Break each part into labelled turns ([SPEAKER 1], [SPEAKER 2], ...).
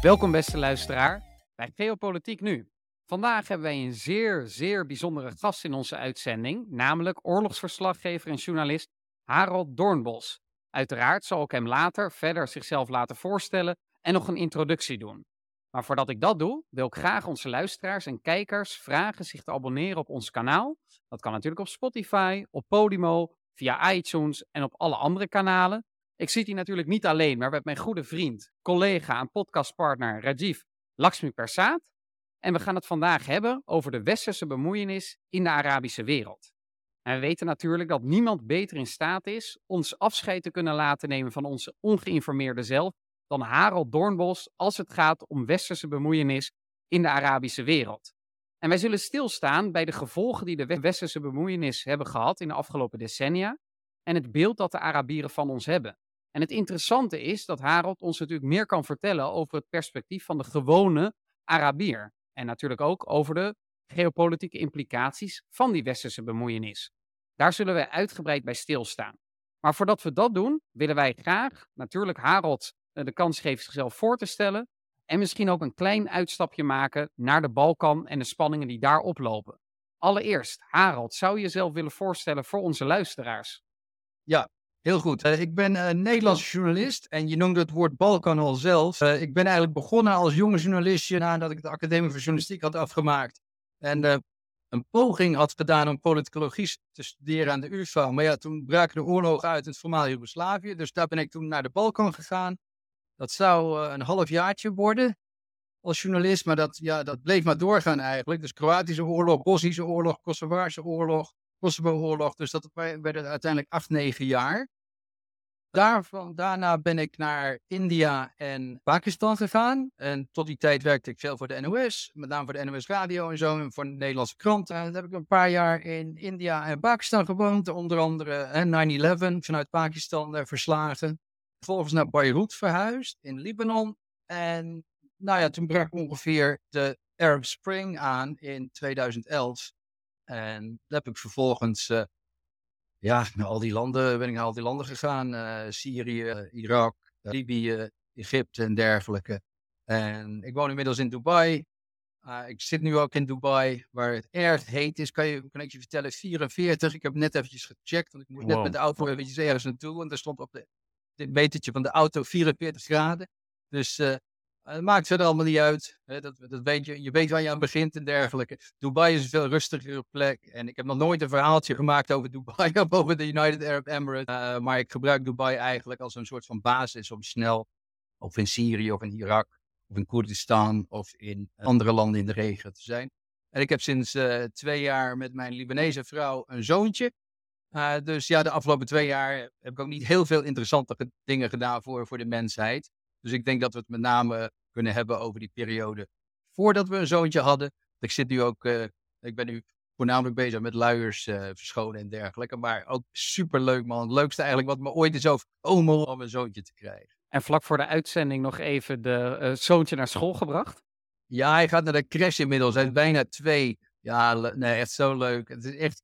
[SPEAKER 1] Welkom beste luisteraar bij Geopolitiek Nu. Vandaag hebben wij een zeer, zeer bijzondere gast in onze uitzending, namelijk oorlogsverslaggever en journalist Harold Doornbos. Uiteraard zal ik hem later verder zichzelf laten voorstellen en nog een introductie doen. Maar voordat ik dat doe, wil ik graag onze luisteraars en kijkers vragen zich te abonneren op ons kanaal. Dat kan natuurlijk op Spotify, op Podimo, via iTunes en op alle andere kanalen. Ik zit hier natuurlijk niet alleen, maar met mijn goede vriend, collega en podcastpartner Rajiv Lakshmi Persaat. En we gaan het vandaag hebben over de westerse bemoeienis in de Arabische wereld. En we weten natuurlijk dat niemand beter in staat is ons afscheid te kunnen laten nemen van onze ongeïnformeerde zelf dan Harold Doornbos als het gaat om westerse bemoeienis in de Arabische wereld. En wij zullen stilstaan bij de gevolgen die de westerse bemoeienis hebben gehad in de afgelopen decennia en het beeld dat de Arabieren van ons hebben. En het interessante is dat Harold ons natuurlijk meer kan vertellen over het perspectief van de gewone Arabier. En natuurlijk ook over de geopolitieke implicaties van die westerse bemoeienis. Daar zullen wij uitgebreid bij stilstaan. Maar voordat we dat doen, willen wij graag natuurlijk Harold eh, de kans geven zichzelf voor te stellen. En misschien ook een klein uitstapje maken naar de Balkan en de spanningen die daar oplopen. Allereerst, Harold, zou je jezelf willen voorstellen voor onze luisteraars?
[SPEAKER 2] Ja, heel goed. Uh, ik ben een Nederlandse journalist en je noemde het woord Balkan al zelf. Uh, ik ben eigenlijk begonnen als jonge journalistje nadat ik de Academie voor Journalistiek had afgemaakt. En een poging had gedaan om politicologie te studeren aan de UvA. Maar ja, toen braken de oorlogen uit in het voormalige Joegoslavië. Dus daar ben ik toen naar de Balkan gegaan. Dat zou een halfjaartje worden als journalist, maar dat, ja, dat bleef maar doorgaan eigenlijk. Dus Kroatische oorlog, Bosnische oorlog, Kosovaarse oorlog, Kosovo-oorlog. Dus dat werden uiteindelijk acht, negen jaar. Daarvan, daarna ben ik naar India en Pakistan gegaan. En tot die tijd werkte ik veel voor de NOS, met name voor de NOS Radio en zo, en voor de Nederlandse kranten. En dan heb ik een paar jaar in India en Pakistan gewoond, onder andere 9-11 vanuit Pakistan verslagen. Vervolgens naar Beirut verhuisd in Libanon. En nou ja, toen brak ongeveer de Arab Spring aan in 2011. En daar heb ik vervolgens, uh, ja, naar al die landen, ben ik naar al die landen gegaan. Uh, Syrië, Irak, Libië, Egypte en dergelijke. En ik woon inmiddels in Dubai. Uh, ik zit nu ook in Dubai, waar het erg heet is. Kan, je, kan ik je vertellen, 44. Ik heb net eventjes gecheckt, want ik moest wow. net met de auto eventjes ergens naartoe. En daar stond op de, dit metertje van de auto 44 graden. Dus uh, het maakt verder allemaal niet uit. Hè, dat, dat weet je. Je weet waar je aan begint en dergelijke. Dubai is een veel rustigere plek. En ik heb nog nooit een verhaaltje gemaakt over Dubai of over de United Arab Emirates. Uh, maar ik gebruik Dubai eigenlijk als een soort van basis om snel, of in Syrië of in Irak, of in Koerdistan of in andere landen in de regio te zijn. En ik heb sinds twee jaar met mijn Libanese vrouw een zoontje. Dus ja, de afgelopen twee jaar heb ik ook niet heel veel interessante dingen gedaan voor, voor de mensheid. Dus ik denk dat we het met name kunnen hebben over die periode voordat we een zoontje hadden. Ik zit nu ook, uh, ik ben nu voornamelijk bezig met luiers uh, verschonen en dergelijke. Maar ook superleuk man. Het leukste eigenlijk wat me ooit is overkomen om een zoontje te krijgen.
[SPEAKER 1] En vlak voor de uitzending nog even de uh, zoontje naar school gebracht?
[SPEAKER 2] Ja, hij gaat naar de crash inmiddels. Hij is bijna twee. Ja, nee, echt zo leuk. Het is echt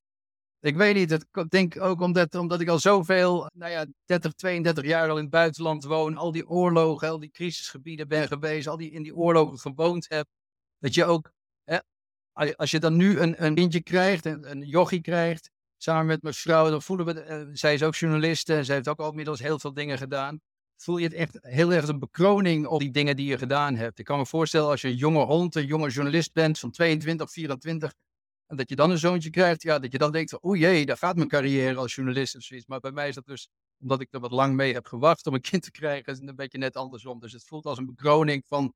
[SPEAKER 2] ik weet niet, ik denk ook omdat, omdat ik al zoveel, nou ja, 30, 32 jaar al in het buitenland woon, al die oorlogen, al die crisisgebieden ben geweest, al die in die oorlogen gewoond heb, dat je ook, als je dan nu een, een kindje krijgt, een, een jochie krijgt, samen met mijn vrouw, dan voelen we, uh, zij is ook journaliste en zij heeft ook al inmiddels heel veel dingen gedaan, voel je het echt heel erg een bekroning op die dingen die je gedaan hebt. Ik kan me voorstellen als je een jonge hond, een jonge journalist bent van 22 of 24, en dat je dan een zoontje krijgt, ja, dat je dan denkt, oeh jee, daar gaat mijn carrière als journalist of zoiets. Maar bij mij is dat dus, omdat ik er wat lang mee heb gewacht om een kind te krijgen, is het een beetje net andersom. Dus het voelt als een bekroning van,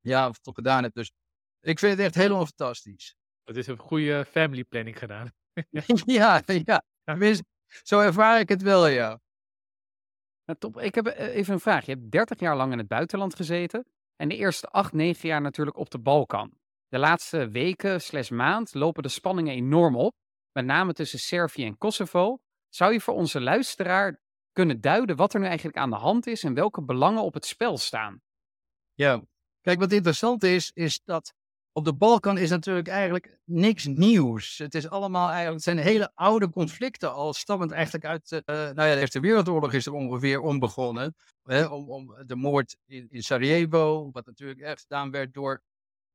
[SPEAKER 2] ja, wat ik toch gedaan heb. Dus ik vind het echt helemaal fantastisch.
[SPEAKER 3] Het is een goede family planning gedaan.
[SPEAKER 2] ja, ja. Tenminste, zo ervaar ik het wel, ja.
[SPEAKER 1] Nou, top. Ik heb eh, even een vraag. Je hebt 30 jaar lang in het buitenland gezeten. En de eerste 8, 9 jaar natuurlijk op de Balkan. De laatste weken slash maand lopen de spanningen enorm op, met name tussen Servië en Kosovo. Zou je voor onze luisteraar kunnen duiden wat er nu eigenlijk aan de hand is en welke belangen op het spel staan?
[SPEAKER 2] Ja, kijk, wat interessant is, is dat op de Balkan is natuurlijk eigenlijk niks nieuws. Het is allemaal eigenlijk, zijn hele oude conflicten al, stammend eigenlijk uit, uh, nou ja, de Eerste Wereldoorlog is er ongeveer om begonnen. Hè, om, om de moord in, in Sarajevo, wat natuurlijk echt gedaan werd door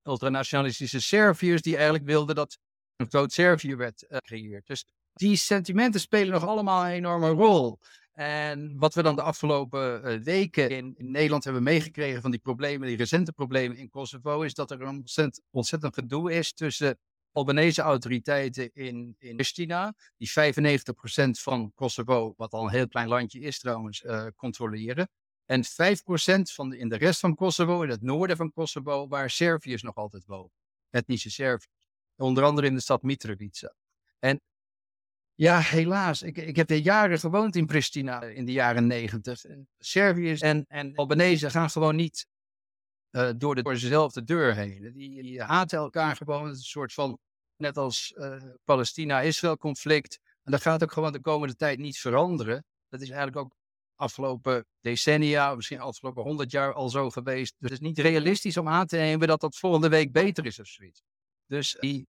[SPEAKER 2] ultranationalistische Serviërs, die eigenlijk wilden dat een groot Servië werd uh, gecreëerd. Dus die sentimenten spelen nog allemaal een enorme rol. En wat we dan de afgelopen uh, weken in, Nederland hebben meegekregen van die problemen, die recente problemen in Kosovo, is dat er een ontzettend, ontzettend gedoe is tussen Albanese autoriteiten in, in Pristina, die 95% van Kosovo, wat al een heel klein landje is trouwens, uh, controleren. En 5% van de, in de rest van Kosovo, in het noorden van Kosovo, waar Serviërs nog altijd wonen. Etnische Serviërs. Onder andere in de stad Mitrovica. En ja, helaas. Ik, ik heb er jaren gewoond in Pristina in de jaren negentig. Serviërs en, en Albanese gaan gewoon niet uh, door, de, door dezelfde deur heen. Die, die, haten elkaar gewoon. Het is een soort van, net als uh, Palestina-Israël conflict. En dat gaat ook gewoon de komende tijd niet veranderen. Dat is eigenlijk ook afgelopen decennia, misschien afgelopen honderd jaar al zo geweest. Dus het is niet realistisch om aan te nemen dat dat volgende week beter is of zoiets. Dus die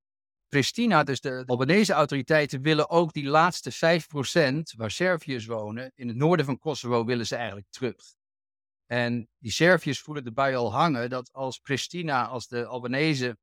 [SPEAKER 2] Pristina, dus de Albanese autoriteiten, willen ook die laatste 5% waar Serviërs wonen, in het noorden van Kosovo, willen ze eigenlijk terug. En die Serviërs voelen erbij al hangen dat als Pristina, als de Albanese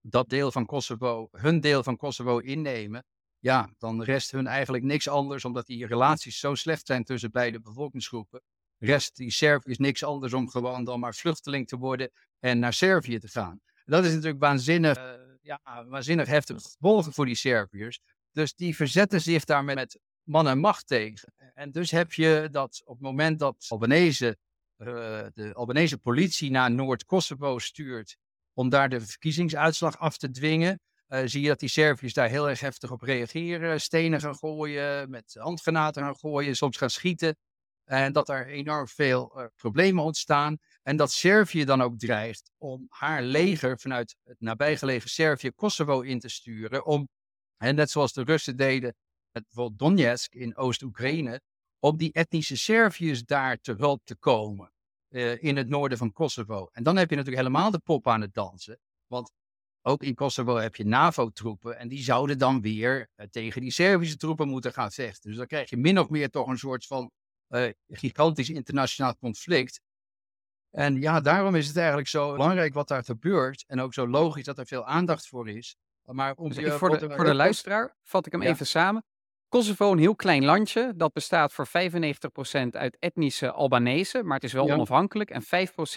[SPEAKER 2] dat deel van Kosovo, hun deel van Kosovo innemen, ja, dan rest hun eigenlijk niks anders, omdat die relaties zo slecht zijn tussen beide bevolkingsgroepen. Rest die Serviërs niks anders om gewoon dan maar vluchteling te worden en naar Servië te gaan. Dat is natuurlijk waanzinnig, uh, ja, waanzinnig heftig gevolgen voor die Serviërs. Dus die verzetten zich daar met man en macht tegen. En dus heb je dat op het moment dat Albanese, uh, de Albanese politie naar Noord-Kosovo stuurt om daar de verkiezingsuitslag af te dwingen, uh, zie je dat die Serviërs daar heel erg heftig op reageren. Stenen gaan gooien, met handgranaten gaan gooien, soms gaan schieten. En dat er enorm veel uh, problemen ontstaan. En dat Servië dan ook dreigt om haar leger vanuit het nabijgelegen Servië Kosovo in te sturen. Om, en net zoals de Russen deden met bijvoorbeeld Donetsk in Oost-Oekraïne, om die etnische Serviërs daar te hulp te komen. Uh, in het noorden van Kosovo. En dan heb je natuurlijk helemaal de pop aan het dansen. Want ook in Kosovo heb je NAVO-troepen en die zouden dan weer uh, tegen die Servische troepen moeten gaan vechten. Dus dan krijg je min of meer toch een soort van uh, gigantisch internationaal conflict. En ja, daarom is het eigenlijk zo belangrijk wat daar gebeurt. En ook zo logisch dat er veel aandacht voor is. Maar om
[SPEAKER 1] dus voor, de, voor de luisteraar vat ik hem ja. even samen. Kosovo, een heel klein landje, dat bestaat voor 95% uit etnische Albanese, maar het is wel ja. onafhankelijk, en 5%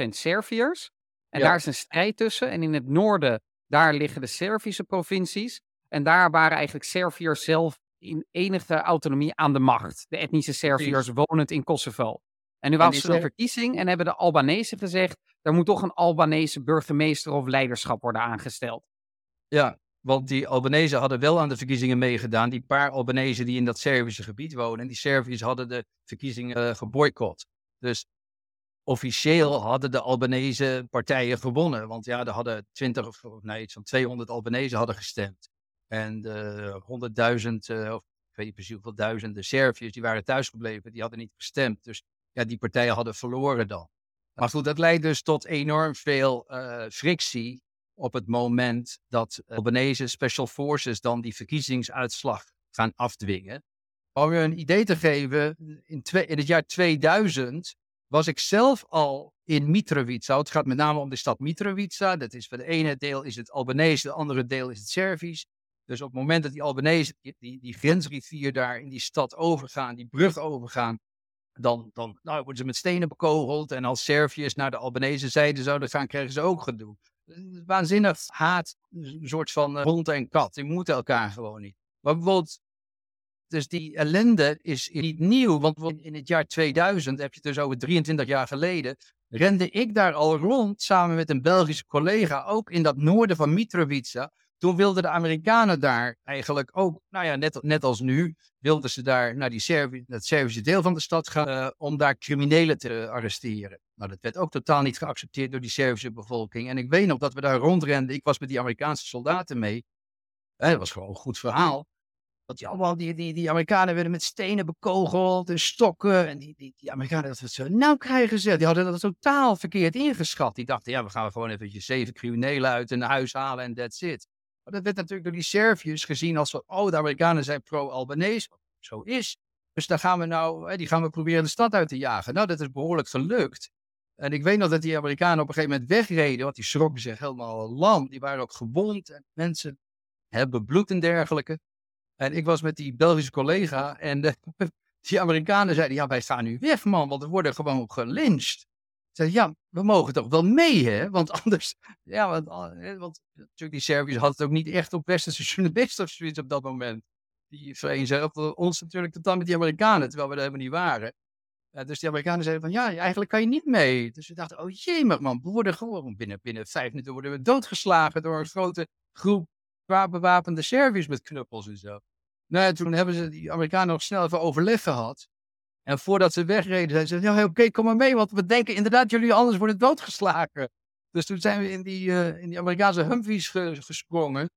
[SPEAKER 1] Serviërs. En ja. daar is een strijd tussen. En in het noorden, daar liggen de Servische provincies. En daar waren eigenlijk Serviërs zelf in enige autonomie aan de macht. De etnische Serviërs wonend in Kosovo. En nu was er een verkiezing en hebben de Albanese gezegd, er moet toch een Albanese burgemeester of leiderschap worden aangesteld.
[SPEAKER 2] Ja, want die Albanese hadden wel aan de verkiezingen meegedaan. Die paar Albanese die in dat Servische gebied wonen. En die Serviërs hadden de verkiezingen uh, geboycott. Dus officieel hadden de Albanese partijen gewonnen. Want ja, er hadden 20 of nee, iets van 200 Albanese hadden gestemd. En de 100.000, uh, of ik weet niet precies hoeveel duizenden Serviërs, die waren thuisgebleven. Die hadden niet gestemd. Dus ja, die partijen hadden verloren dan. Maar goed, dat leidt dus tot enorm veel uh, frictie op het moment dat Albanese Special Forces dan die verkiezingsuitslag gaan afdwingen. Om je een idee te geven, in, in het jaar 2000 was ik zelf al in Mitrovica. Het gaat met name om de stad Mitrovica. Dat is voor de ene deel is het Albanese, de andere deel is het Servisch. Dus op het moment dat die Albanese die, die, grensrivier daar in die stad overgaan, die brug overgaan, dan, dan nou, worden ze met stenen bekogeld. En als Serviërs naar de Albanese zijde zouden gaan, krijgen ze ook gedoe. Waanzinnig haat, een soort van uh, hond en kat. Die moeten elkaar gewoon niet. Maar bijvoorbeeld, dus die ellende is niet nieuw. Want in het jaar 2000, heb je het dus over 23 jaar geleden, rende ik daar al rond samen met een Belgische collega, ook in dat noorden van Mitrovica. Toen wilden de Amerikanen daar eigenlijk ook, nou ja, net, net als nu, wilden ze daar naar die Servi het Servische deel van de stad gaan uh, om daar criminelen te arresteren. Nou, dat werd ook totaal niet geaccepteerd door die Servische bevolking. En ik weet nog dat we daar rondrenden. Ik was met die Amerikaanse soldaten mee. Eh, dat was gewoon een goed verhaal. Dat die allemaal, die, die, die Amerikanen werden met stenen bekogeld en stokken. En die, die, die Amerikanen, dat ze nou krijgen ze. Die hadden dat totaal verkeerd ingeschat. Die dachten, ja, we gaan gewoon even zeven criminelen uit een huis halen en that's it. Maar dat werd natuurlijk door die Serviërs gezien als, oh, de Amerikanen zijn pro-Albanese. Zo is. Dus daar gaan we nou, die gaan we proberen de stad uit te jagen. Nou, dat is behoorlijk gelukt. En ik weet nog dat die Amerikanen op een gegeven moment wegreden, want die schrokken zich helemaal lam. Die waren ook gewond en mensen hebben bloed en dergelijke. En ik was met die Belgische collega en de, die Amerikanen zeiden, ja, wij gaan nu weg, man, want we worden gewoon gelyncht. Zei, ja, we mogen toch wel mee, hè? Want anders, ja, want, want natuurlijk die Serviërs hadden het ook niet echt op westerse journalisten of zoiets op dat moment. Die vereenzelvigden ons natuurlijk totaal met die Amerikanen, terwijl we er helemaal niet waren. Dus die Amerikanen zeiden van, ja, eigenlijk kan je niet mee. Dus we dachten, oh jee, man, we worden gewoon binnen, binnen vijf minuten worden we doodgeslagen door een grote groep bewapende Serviërs met knuppels en zo. Nou, toen hebben ze die Amerikanen nog snel even overleg gehad. En voordat ze wegreden, zeiden ze: Ja, oké, kom maar mee, want we denken inderdaad, jullie anders worden doodgeslagen. Dus toen zijn we in die, uh, in die Amerikaanse Humvees gesprongen.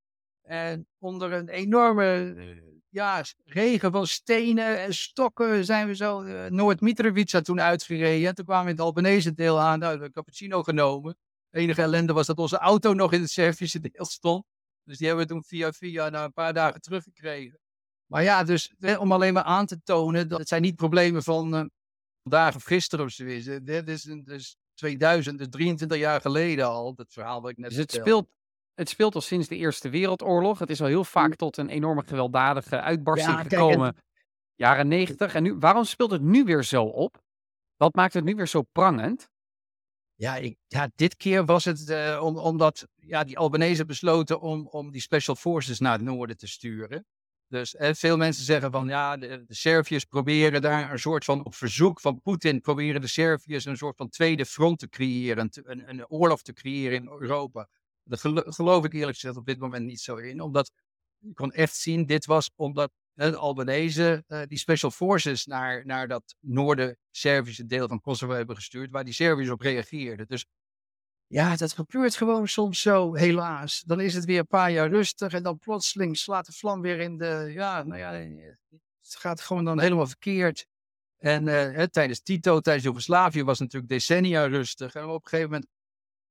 [SPEAKER 2] En onder een enorme uh, ja, regen van stenen en stokken zijn we zo uh, Noord-Mitrovica toen uitgereden. toen kwamen we in het Albanese deel aan, nou, de cappuccino genomen. De enige ellende was dat onze auto nog in het Servische deel stond. Dus die hebben we toen via via na een paar dagen teruggekregen. Maar ja, dus om alleen maar aan te tonen dat het zijn niet problemen van uh, vandaag of gisteren of zoiets. Dit is dus 2000, dus 23 jaar geleden al, dat verhaal wat ik net
[SPEAKER 1] dus het speelt, het speelt al sinds de Eerste Wereldoorlog. Het is al heel vaak mm. tot een enorme gewelddadige uitbarsting gekomen. Jaren 90. En nu, waarom speelt het nu weer zo op? Wat maakt het nu weer zo prangend?
[SPEAKER 2] Ja, ik, ja dit keer was het uh, om, omdat ja, die Albanese besloten om, om die special forces naar het noorden te sturen. Dus veel mensen zeggen van ja, de, Serviërs proberen daar een soort van, op verzoek van Poetin, proberen de Serviërs een soort van tweede front te creëren, een, een oorlog te creëren in Europa. Dat geloof ik eerlijk gezegd op dit moment niet zo in, omdat je kon echt zien, dit was omdat de Albanese uh, die special forces naar, naar dat noorden Servische deel van Kosovo hebben gestuurd, waar die Serviërs op reageerden. Dus ja, dat gebeurt gewoon soms zo, helaas. Dan is het weer een paar jaar rustig en dan plotseling slaat de vlam weer in de. Ja, nou ja, het gaat gewoon dan helemaal verkeerd. En uh, tijdens Tito, tijdens Joegoslavië was het natuurlijk decennia rustig. En op een gegeven moment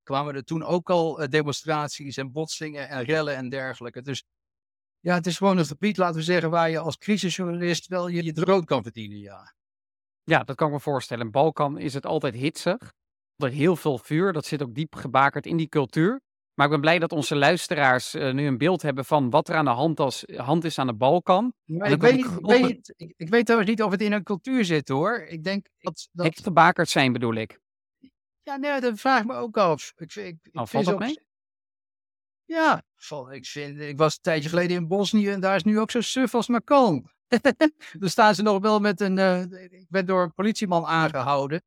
[SPEAKER 2] kwamen er toen ook al uh, demonstraties en botsingen en rellen en dergelijke. Dus ja, het is gewoon een gebied, laten we zeggen, waar je als crisisjournalist wel je, je brood kan verdienen, ja.
[SPEAKER 1] Ja, dat kan ik me voorstellen. In Balkan is het altijd hitsig er heel veel vuur. Dat zit ook diep gebakerd in die cultuur. Maar ik ben blij dat onze luisteraars uh, nu een beeld hebben van wat er aan de hand, als, hand is aan de Balkan.
[SPEAKER 2] Maar ik, weet, ik, weet, ik, ik, weet trouwens niet of het in een cultuur zit hoor. Ik denk dat. dat...
[SPEAKER 1] Het gebakerd zijn bedoel ik.
[SPEAKER 2] Ja, nee, dat vraag ik me ook af. Ik, ik, ik
[SPEAKER 1] oh, valt dat mee?
[SPEAKER 2] Ja, ik, vind, ik was een tijdje geleden in Bosnië en daar is nu ook zo suf als maar kan. Daar staan ze nog wel met een. Uh, ik ben door een politieman aangehouden.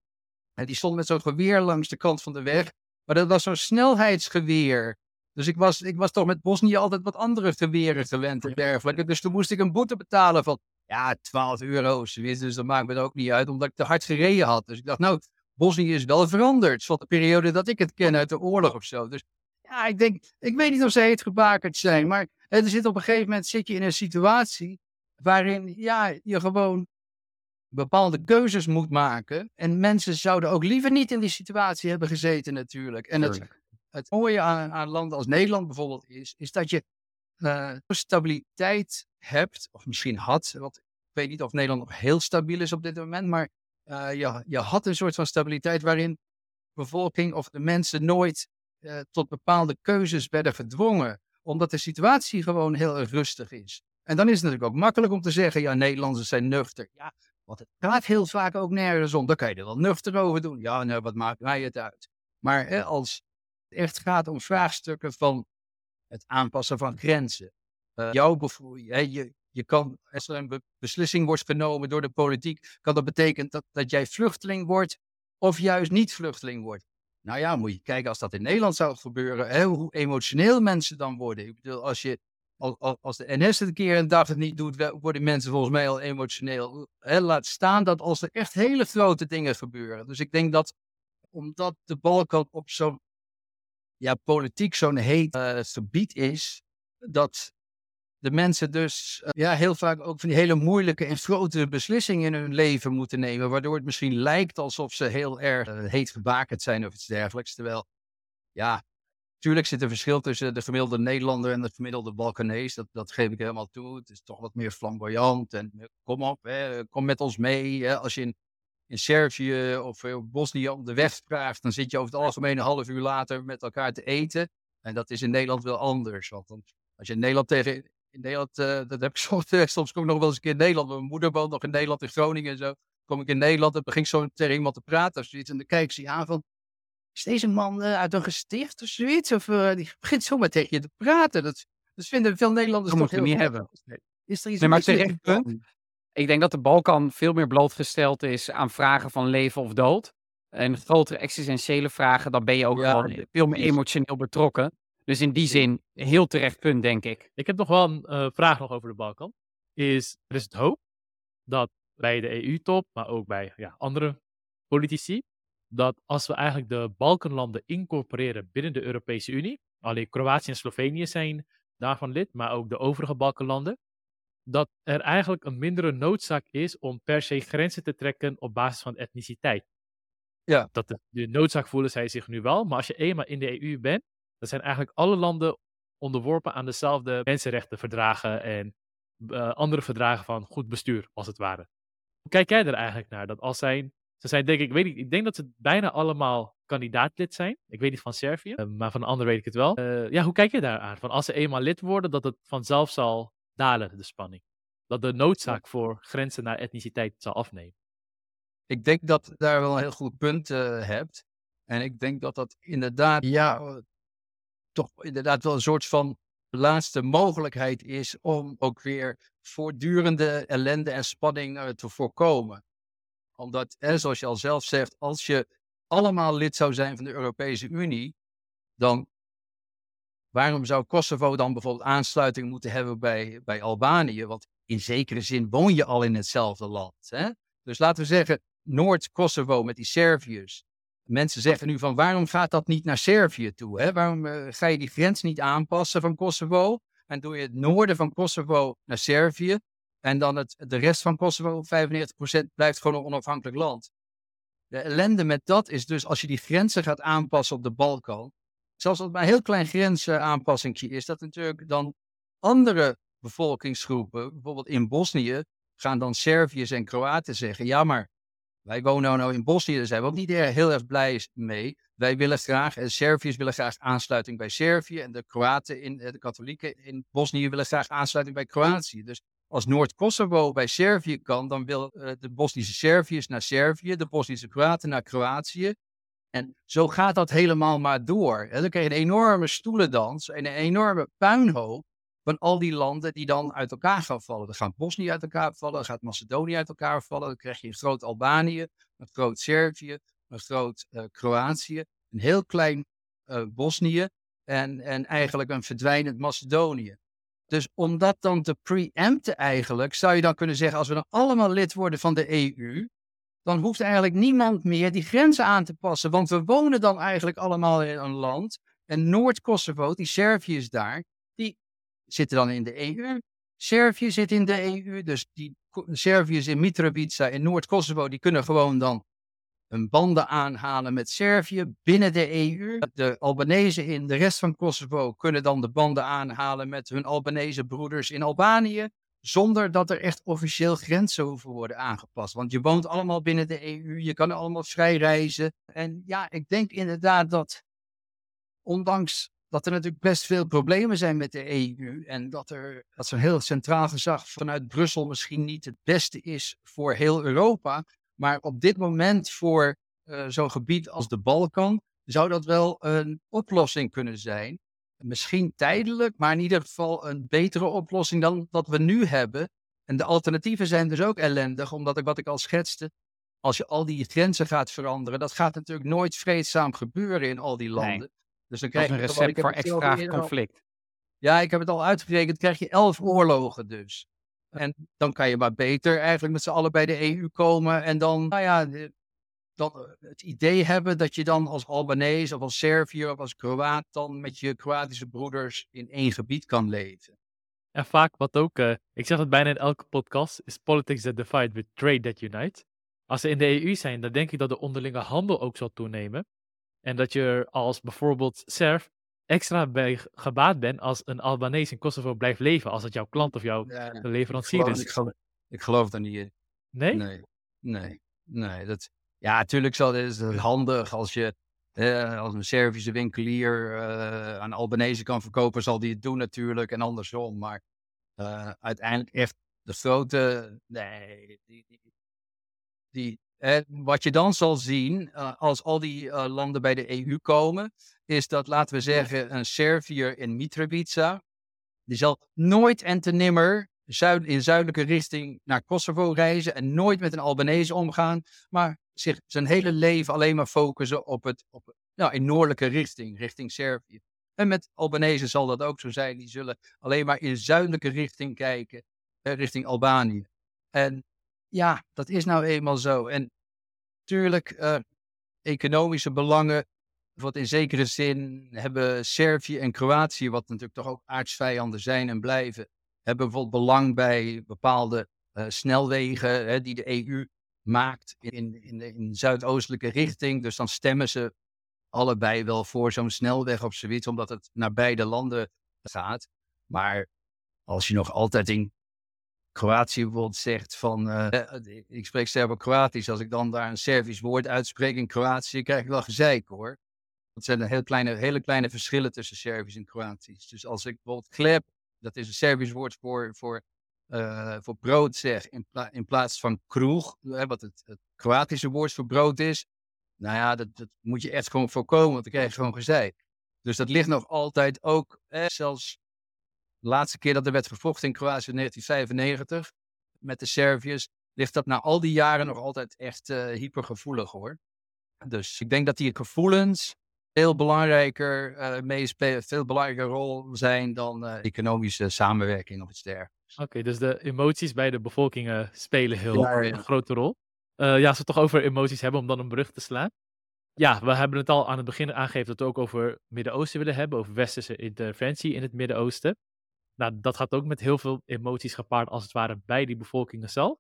[SPEAKER 2] En die stond met zo'n geweer langs de kant van de weg. Maar dat was zo'n snelheidsgeweer. Dus ik was, ik was toch met Bosnië altijd wat andere geweren gewend en dergelijke. Dus toen moest ik een boete betalen van, ja, 12 euro. Dus dat maakt me ook niet uit, omdat ik te hard gereden had. Dus ik dacht, nou, Bosnië is wel veranderd. Van de periode dat ik het ken uit de oorlog of zo. Dus ja, ik denk, ik weet niet of zij het gebakerd zijn. Maar er zit op een gegeven moment zit je in een situatie waarin ja, je gewoon bepaalde keuzes moet maken. En mensen zouden ook liever niet in die situatie hebben gezeten natuurlijk. En het, het mooie aan, aan landen als Nederland bijvoorbeeld is, is dat je uh, stabiliteit hebt, of misschien had, want ik weet niet of Nederland nog heel stabiel is op dit moment, maar uh, je, je had een soort van stabiliteit waarin de bevolking of de mensen nooit uh, tot bepaalde keuzes werden gedwongen, omdat de situatie gewoon heel erg rustig is. En dan is het natuurlijk ook makkelijk om te zeggen, ja, Nederlanders zijn nuchter. Ja, want het gaat heel vaak ook nergens om. Dan kan je er wel nuchter over doen. Ja, nou, wat maakt mij het uit? Maar hè, als het echt gaat om vraagstukken van het aanpassen van grenzen. Uh, jouw je, je kan, als er een beslissing wordt genomen door de politiek, kan dat betekenen dat, dat jij vluchteling wordt of juist niet vluchteling wordt. Nou ja, moet je kijken als dat in Nederland zou gebeuren, hè, hoe emotioneel mensen dan worden. Ik bedoel, als je als, de NS het een keer een dag het niet doet, worden mensen volgens mij al emotioneel. Hè, laat staan dat als er echt hele grote dingen gebeuren. Dus ik denk dat omdat de Balkan op zo'n ja, politiek zo'n heet uh, gebied is, dat de mensen dus eh, ja, heel vaak ook van die hele moeilijke en grote beslissingen in hun leven moeten nemen. Waardoor het misschien lijkt alsof ze heel erg heet gebakerd zijn of iets dergelijks. Terwijl, ja, natuurlijk zit er verschil tussen de gemiddelde Nederlander en de gemiddelde Balkanees. Dat, dat geef ik helemaal toe. Het is toch wat meer flamboyant. En eh, kom op, hè, kom met ons mee. Hè. Als je in, in Servië of Bosnië op de weg vraagt, dan zit je over het algemeen een half uur later met elkaar te eten. En dat is in Nederland wel anders. Want als je in Nederland tegen in Nederland, uh, dat heb ik soms, soms kom ik nog wel eens een keer in Nederland. Mijn moeder woont nog in Nederland, in Groningen en zo. Kom ik in Nederland en begin zo tegen iemand te praten of zoiets. En dan kijk ze aan is deze man uh, uit een gesticht of zoiets? Of uh, die begint zomaar tegen je te praten. Dat, dat vinden veel Nederlanders
[SPEAKER 1] dat
[SPEAKER 2] toch heel
[SPEAKER 1] niet hebben.
[SPEAKER 2] Is er iets
[SPEAKER 1] nee, maar terecht punt. Ik denk dat de Balkan veel meer blootgesteld is aan vragen van leven of dood. En grotere existentiële vragen, dan ben je ook ja, gewoon veel meer emotioneel betrokken. Dus in die zin, heel terecht punt, denk ik.
[SPEAKER 3] Ik heb nog wel een uh, vraag nog over de Balkan. Is, er is het hoop dat bij de EU-top, maar ook bij ja, andere politici, dat als we eigenlijk de Balkanlanden incorporeren binnen de Europese Unie, alleen Kroatië en Slovenië zijn daarvan lid, maar ook de overige Balkanlanden, dat er eigenlijk een mindere noodzaak is om per se grenzen te trekken op basis van etniciteit.
[SPEAKER 2] Ja.
[SPEAKER 3] Dat de, de noodzaak voelen zij zich nu wel, maar als je eenmaal in de EU bent, dan zijn eigenlijk alle landen onderworpen aan dezelfde mensenrechtenverdragen en uh, andere verdragen van goed bestuur, als het ware. Hoe kijk jij er eigenlijk naar? Dat als zijn, ze zijn denk ik, weet ik, ik denk dat ze bijna allemaal kandidaatlid zijn. Ik weet niet van Servië, uh, maar van de anderen weet ik het wel. Uh, ja, hoe kijk je daar aan? Van als ze eenmaal lid worden, dat het vanzelf zal dalen, de spanning. Dat de noodzaak voor grenzen naar etniciteit zal afnemen.
[SPEAKER 2] Ik denk dat je daar wel een heel goed punt hebt. En ik denk dat dat inderdaad, ja, toch inderdaad wel een soort van laatste mogelijkheid is om ook weer voortdurende ellende en spanning uh, te voorkomen. Omdat, zoals je al zelf zegt, als je allemaal lid zou zijn van de Europese Unie, dan waarom zou Kosovo dan bijvoorbeeld aansluiting moeten hebben bij, bij Albanië? Want in zekere zin woon je al in hetzelfde land. Hè? Dus laten we zeggen, Noord-Kosovo met die Serviërs, Mensen zeggen nu van waarom gaat dat niet naar Servië toe? Hè? Waarom uh, ga je die grens niet aanpassen van Kosovo? En doe je het noorden van Kosovo naar Servië. En dan het, de rest van Kosovo, 95%, blijft gewoon een onafhankelijk land. De ellende met dat is dus als je die grenzen gaat aanpassen op de Balkan. Zelfs als het maar een heel klein grensaanpassingje is, dat natuurlijk dan andere bevolkingsgroepen, bijvoorbeeld in Bosnië, gaan dan Serviërs en Kroaten zeggen: ja, maar wij wonen nou in Bosnië, daar zijn we ook niet heel erg blij mee. Wij willen graag, en Serviërs willen graag aansluiting bij Servië. En de Kroaten, in, eh, de katholieken in Bosnië willen graag aansluiting bij Kroatië. Dus als Noord-Kosovo bij Servië kan, dan willen uh, de Bosnische Serviërs naar Servië, de Bosnische Kroaten naar Kroatië. En zo gaat dat helemaal maar door. En dan krijg je een enorme stoelendans en een enorme puinhoop van al die landen die dan uit elkaar gaan vallen. Dan gaat Bosnië uit elkaar vallen, dan gaat Macedonië uit elkaar vallen, dan krijg je een groot Albanië, een groot Servië, een groot uh, Kroatië, een heel klein uh, Bosnië en, en eigenlijk een verdwijnend Macedonië. Dus om dat dan te preempten eigenlijk, zou je dan kunnen zeggen, als we dan allemaal lid worden van de EU, dan hoeft eigenlijk niemand meer die grenzen aan te passen. Want we wonen dan eigenlijk allemaal in een land. En Noord-Kosovo, die Servië is daar, zitten dan in de EU. Servië zit in de EU, dus die Serviërs in Mitrovica in Noord-Kosovo, die kunnen gewoon dan hun banden aanhalen met Servië binnen de EU. De Albanese in de rest van Kosovo kunnen dan de banden aanhalen met hun Albanese broeders in Albanië, zonder dat er echt officieel grenzen hoeven worden aangepast. Want je woont allemaal binnen de EU, je kan allemaal vrij reizen. En ja, ik denk inderdaad dat, ondanks dat er natuurlijk best veel problemen zijn met de EU. En dat er dat zo'n heel centraal gezag vanuit Brussel misschien niet het beste is voor heel Europa. Maar op dit moment voor uh, zo'n gebied als de Balkan zou dat wel een oplossing kunnen zijn. Misschien tijdelijk, maar in ieder geval een betere oplossing dan wat we nu hebben. En de alternatieven zijn dus ook ellendig, omdat ik wat ik al schetste, als je al die grenzen gaat veranderen, dat gaat natuurlijk nooit vreedzaam gebeuren in al die landen.
[SPEAKER 1] Dus dan krijg je een recept voor extra conflict.
[SPEAKER 2] Ja, ik heb het al uitgerekend. krijg je elf oorlogen dus. En dan kan je maar beter eigenlijk met z'n allen bij de EU komen. En dan, nou ja, dan eh, het idee hebben dat je dan als Albanese of als Serviër of als Kroaat dan met je Kroatische broeders in één gebied kan leven.
[SPEAKER 3] En vaak wat ook, uh, ik zeg het bijna in elke podcast, is politics that divide with trade that unite. Als ze in de EU zijn, dan denk ik dat de onderlinge handel ook zal toenemen. En dat je als bijvoorbeeld Serf extra bij gebaat bent als een Albanese in Kosovo blijft leven. Als het jouw klant of jouw leverancier
[SPEAKER 2] ik
[SPEAKER 3] is.
[SPEAKER 2] Ik geloof, ik geloof daar niet in.
[SPEAKER 3] Nee?
[SPEAKER 2] Nee, nee, nee. Dat, ja, natuurlijk zal, is het handig als je eh, als een Servische winkelier uh, aan Albanese kan verkopen, zal die het doen natuurlijk en andersom. Maar uh, uiteindelijk echt de grote, nee, die, die, die wat je dan zal zien als al die landen bij de EU komen, is dat, laten we zeggen, een Serviër in Mitrovica, die zal nooit en te nimmer zuid, in zuidelijke richting naar Kosovo reizen en nooit met een Albanese omgaan, maar zich zijn hele leven alleen maar focussen op het, op, nou, in noordelijke richting, richting Servië. En met Albanese zal dat ook zo zijn. Die zullen alleen maar in zuidelijke richting kijken, eh, richting Albanië. En ja, dat is nou eenmaal zo. En natuurlijk, uh, economische belangen, wat in zekere zin hebben Servië en Kroatië, wat natuurlijk toch ook aardsvijanden zijn en blijven, hebben bijvoorbeeld belang bij bepaalde uh, snelwegen hè, die de EU maakt in, in, in zuidoostelijke richting. Dus dan stemmen ze allebei wel voor zo'n snelweg of zoiets, omdat het naar beide landen gaat. Maar als je nog altijd in Kroatië bijvoorbeeld zegt van, uh, ik spreek Serbo-Kroatisch, als ik dan daar een Servisch woord uitspreek in Kroatië, krijg ik wel gezeik hoor. Dat zijn heel kleine, hele kleine verschillen tussen Servisch en Kroatisch. Dus als ik bijvoorbeeld klep, dat is een Servisch woord voor, voor, voor brood zeg, in, in plaats van kroeg, wat het, het Kroatische woord voor brood is, nou ja, dat, dat moet je echt gewoon voorkomen, want dan krijg je gewoon gezeik. Dus dat ligt nog altijd ook, zelfs de laatste keer dat er werd gevochten in Kroatië in 1995 met de Serviërs, ligt dat na al die jaren nog altijd echt uh, hypergevoelig hoor. Dus ik denk dat die gevoelens veel belangrijker uh, meespelen, veel belangrijker rol zijn dan uh, economische samenwerking of iets dergelijks.
[SPEAKER 3] Oké, dus de emoties bij de bevolkingen spelen heel ja, ja. een grote rol. Uh, ja, als we het toch over emoties hebben, om dan een brug te slaan. Ja, we hebben het al aan het begin aangegeven dat we het ook over Midden-Oosten willen hebben, over westerse interventie in het Midden-Oosten. Nou, dat gaat ook met heel veel emoties gepaard, als het ware, bij die bevolkingen zelf.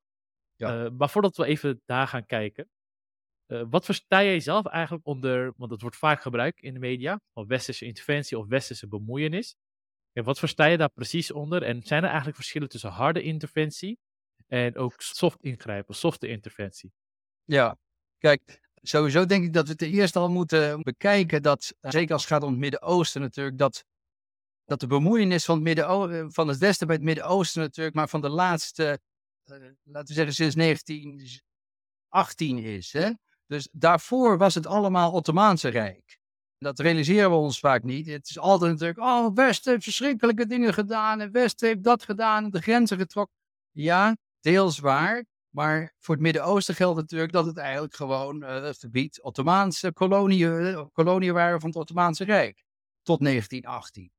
[SPEAKER 3] Ja. Uh, maar voordat we even daar gaan kijken, uh, wat versta jij zelf eigenlijk onder, want dat wordt vaak gebruikt in de media, of westerse interventie of westerse bemoeienis. En wat versta je daar precies onder? En zijn er eigenlijk verschillen tussen harde interventie en ook soft ingrijpen, softe interventie.
[SPEAKER 2] Ja, kijk, sowieso denk ik dat we ten eerste al moeten bekijken dat, eh, zeker als het gaat om het Midden-Oosten natuurlijk, dat, dat de bemoeienis van het, Midden eh, van het Westen bij het Midden-Oosten natuurlijk, maar van de laatste, uh, laten we zeggen sinds 1918 is. Hè? Dus daarvoor was het allemaal Ottomaanse Rijk. Dat realiseren we ons vaak niet. Het is altijd natuurlijk, oh, Westen heeft verschrikkelijke dingen gedaan en Westen heeft dat gedaan, de grenzen getrokken. Ja, deels waar. Maar voor het Midden-Oosten geldt natuurlijk dat het eigenlijk gewoon uh, het gebied Ottomaanse koloniën, eh, koloniën waren van het Ottomaanse Rijk. Tot 1918.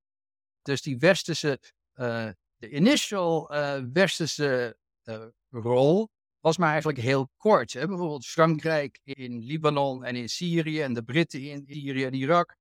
[SPEAKER 2] Dus die westerse, uh, de initial uh, westerse rol was maar eigenlijk heel kort. Hè? Bijvoorbeeld Frankrijk in Libanon en in Syrië en de Britten in Syrië en Irak.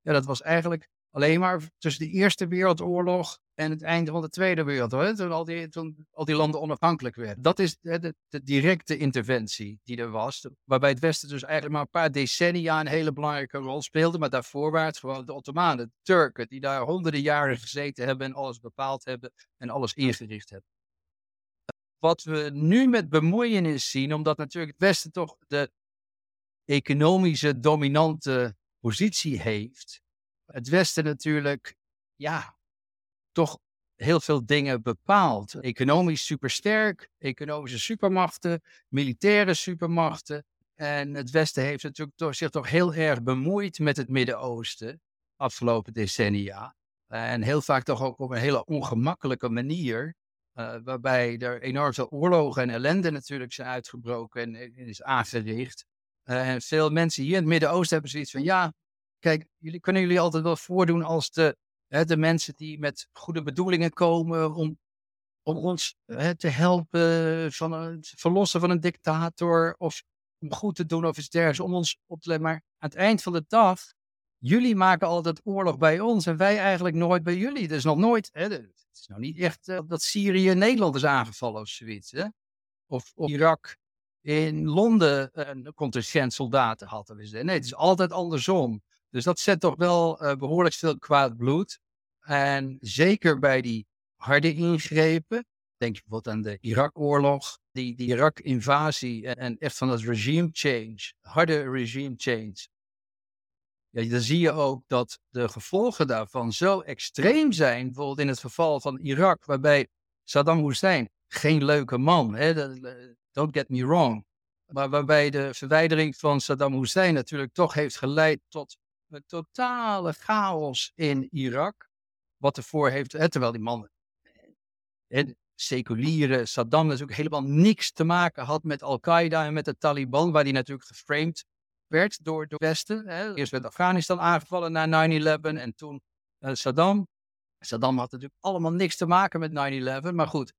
[SPEAKER 2] Ja, dat was eigenlijk alleen maar tussen de Eerste Wereldoorlog en het einde van de Tweede Wereldoorlog. Toen al die, toen al die landen onafhankelijk werden. Dat is de, de, directe interventie die er was. Waarbij het Westen dus eigenlijk maar een paar decennia een hele belangrijke rol speelde. Maar daarvoor waren gewoon de Ottomanen, de Turken, die daar honderden jaren gezeten hebben en alles bepaald hebben en alles ingericht hebben. Wat we nu met bemoeienis zien, omdat natuurlijk het Westen toch de economische dominante positie heeft, het Westen natuurlijk, ja, toch heel veel dingen bepaalt. Economisch supersterk, economische supermachten, militaire supermachten. En het Westen heeft natuurlijk zich toch heel erg bemoeid met het Midden-Oosten afgelopen decennia. En heel vaak toch ook op een hele ongemakkelijke manier. Uh, waarbij er enorm veel oorlogen en ellende natuurlijk zijn uitgebroken en, is aangericht. En veel mensen hier in het Midden-Oosten hebben zoiets van: ja, Kijk, jullie kunnen jullie altijd wel voordoen als de, de mensen die met goede bedoelingen komen om, om ons hè, te helpen, van het verlossen van een dictator of om goed te doen of iets dergelijks, om ons op te letten. Maar aan het eind van de dag jullie maken altijd oorlog bij ons en wij eigenlijk nooit bij jullie. Is nog nooit, hè, het is nog niet echt uh, dat Syrië Nederland is aangevallen of zoiets. Hè? Of, of Irak in Londen een contingent soldaten hadden. Nee, het is altijd andersom. Dus dat zet toch wel uh, behoorlijk veel kwaad bloed. En zeker bij die harde ingrepen, denk je bijvoorbeeld aan de Irak-oorlog, die, die Irak-invasie en, echt van dat regime change, harde regime change. Ja, dan zie je ook dat de gevolgen daarvan zo extreem zijn. Bijvoorbeeld in het geval van Irak, waarbij Saddam Hussein, geen leuke man, hè, don't get me wrong. Maar waarbij de verwijdering van Saddam Hussein natuurlijk toch heeft geleid tot een totale chaos in Irak. Wat ervoor heeft, hè, terwijl die man, hè, seculiere Saddam natuurlijk helemaal niks te maken had met Al-Qaeda en met de Taliban, waar die natuurlijk geframed werd door de Westen. Hè. Eerst werd Afghanistan aangevallen na 9-11 en toen uh, Saddam. Saddam had natuurlijk allemaal niks te maken met 9-11, maar goed.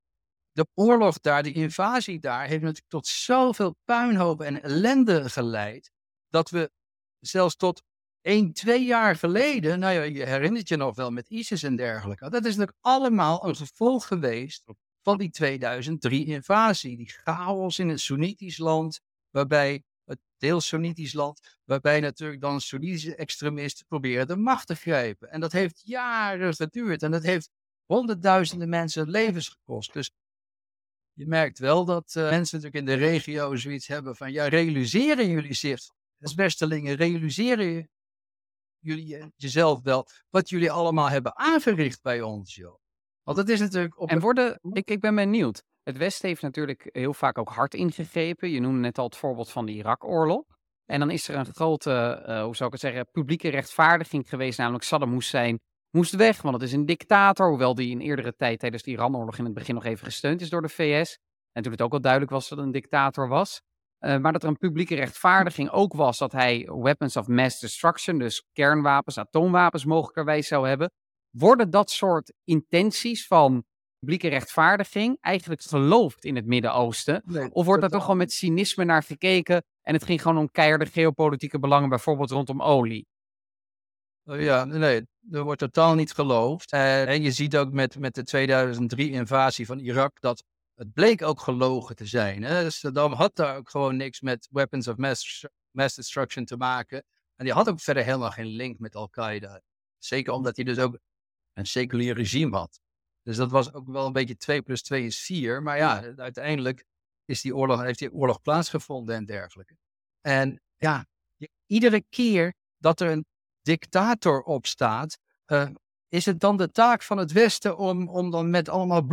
[SPEAKER 2] De oorlog daar, de invasie daar, heeft natuurlijk tot zoveel puinhopen en ellende geleid, dat we zelfs tot één, twee jaar geleden, nou ja, je herinnert je nog wel met ISIS en dergelijke, dat is natuurlijk allemaal een gevolg geweest van die 2003-invasie. Die chaos in het Soenitisch land, waarbij het deels Soenitisch land, waarbij natuurlijk dan Soenitische extremisten proberen de macht te grijpen. En dat heeft jaren geduurd en dat heeft honderdduizenden mensen levens gekost. Dus je merkt wel dat uh, mensen natuurlijk in de regio zoiets hebben van, ja, realiseren jullie zich, als Westelingen, realiseren jullie eh, jezelf wel wat jullie allemaal hebben aangericht bij ons, joh. Want het is natuurlijk...
[SPEAKER 1] Op en worden, ik, ik ben benieuwd, het Westen heeft natuurlijk heel vaak ook hard ingegrepen. Je noemde net al het voorbeeld van de Irak-oorlog. En dan is er een grote, uh, hoe zou ik het zeggen, publieke rechtvaardiging geweest, namelijk Saddam Hussein moest weg, want het is een dictator, hoewel die in eerdere tijd tijdens de Iran-oorlog in het begin nog even gesteund is door de VS. En toen het ook al duidelijk was dat het een dictator was. Uh, maar dat er een publieke rechtvaardiging ook was dat hij weapons of mass destruction, dus kernwapens, atoomwapens mogelijkerwijs zou hebben. Worden dat soort intenties van publieke rechtvaardiging eigenlijk geloofd in het Midden-Oosten? of wordt daar toch gewoon met cynisme naar gekeken en het ging gewoon om keiharde geopolitieke belangen, bijvoorbeeld rondom olie?
[SPEAKER 2] Oh ja, nee, er wordt totaal niet geloofd. En je ziet ook met, met de 2003-invasie van Irak dat het bleek ook gelogen te zijn. Hè? Saddam had daar ook gewoon niks met weapons of mass, mass destruction te maken. En die had ook verder helemaal geen link met Al-Qaeda. Zeker omdat hij dus ook een seculier regime had. Dus dat was ook wel een beetje 2 plus 2 is 4. Maar ja, uiteindelijk is die oorlog, heeft die oorlog plaatsgevonden en dergelijke. En ja, iedere keer dat er een dictator opstaat, uh, is het dan de taak van het Westen om, om dan met allemaal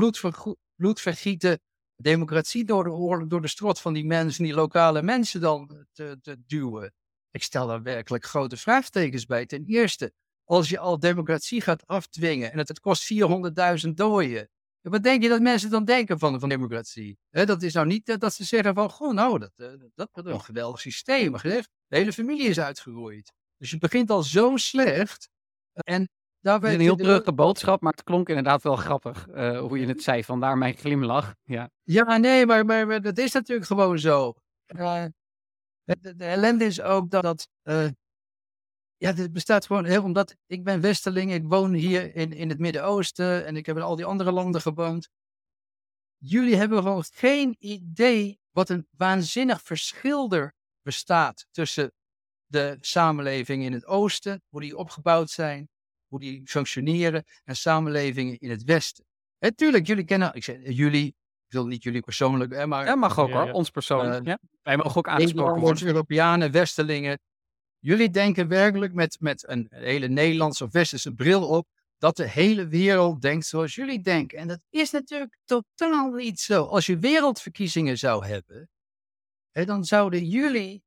[SPEAKER 2] bloedvergieten democratie door de, door de strot van die mensen, die lokale mensen dan te, te duwen? Ik stel daar werkelijk grote vraagtekens bij. Ten eerste, als je al democratie gaat afdwingen en het, kost 400.000 doden. Wat denk je dat mensen dan denken van, van democratie? dat is nou niet eh, dat ze zeggen van, goh, nou, dat, uh, dat, is een geweldig systeem. De hele familie is uitgeroeid. Dus je begint al zo slecht. En
[SPEAKER 1] daarbij... een heel drukke boodschap, maar het klonk inderdaad wel grappig uh, hoe je het zei. Vandaar mijn glimlach. Ja,
[SPEAKER 2] ja nee, maar, maar, maar dat is natuurlijk gewoon zo. de, de, ellende is ook dat, dat ja, dit bestaat gewoon heel omdat ik ben Westerling, ik woon hier in, in het Midden-Oosten en ik heb in al die andere landen gewoond. Jullie hebben gewoon geen idee wat een waanzinnig verschil er bestaat tussen de samenlevingen in het Oosten, hoe die opgebouwd zijn, hoe die functioneren, en samenlevingen in het Westen. En tuurlijk, jullie kennen, ik zeg jullie, ik wil niet jullie persoonlijk, hè, maar...
[SPEAKER 1] Ja, mag ook hoor, ons persoonlijk. Uh, ja. Wij mogen ook aangesproken worden.
[SPEAKER 2] Europeanen, Westelingen, Jullie denken werkelijk met, met een hele Nederlandse of Westerse bril op dat de hele wereld denkt zoals jullie denken. En dat is natuurlijk totaal niet zo. Als je wereldverkiezingen zou hebben, hè, dan zouden jullie,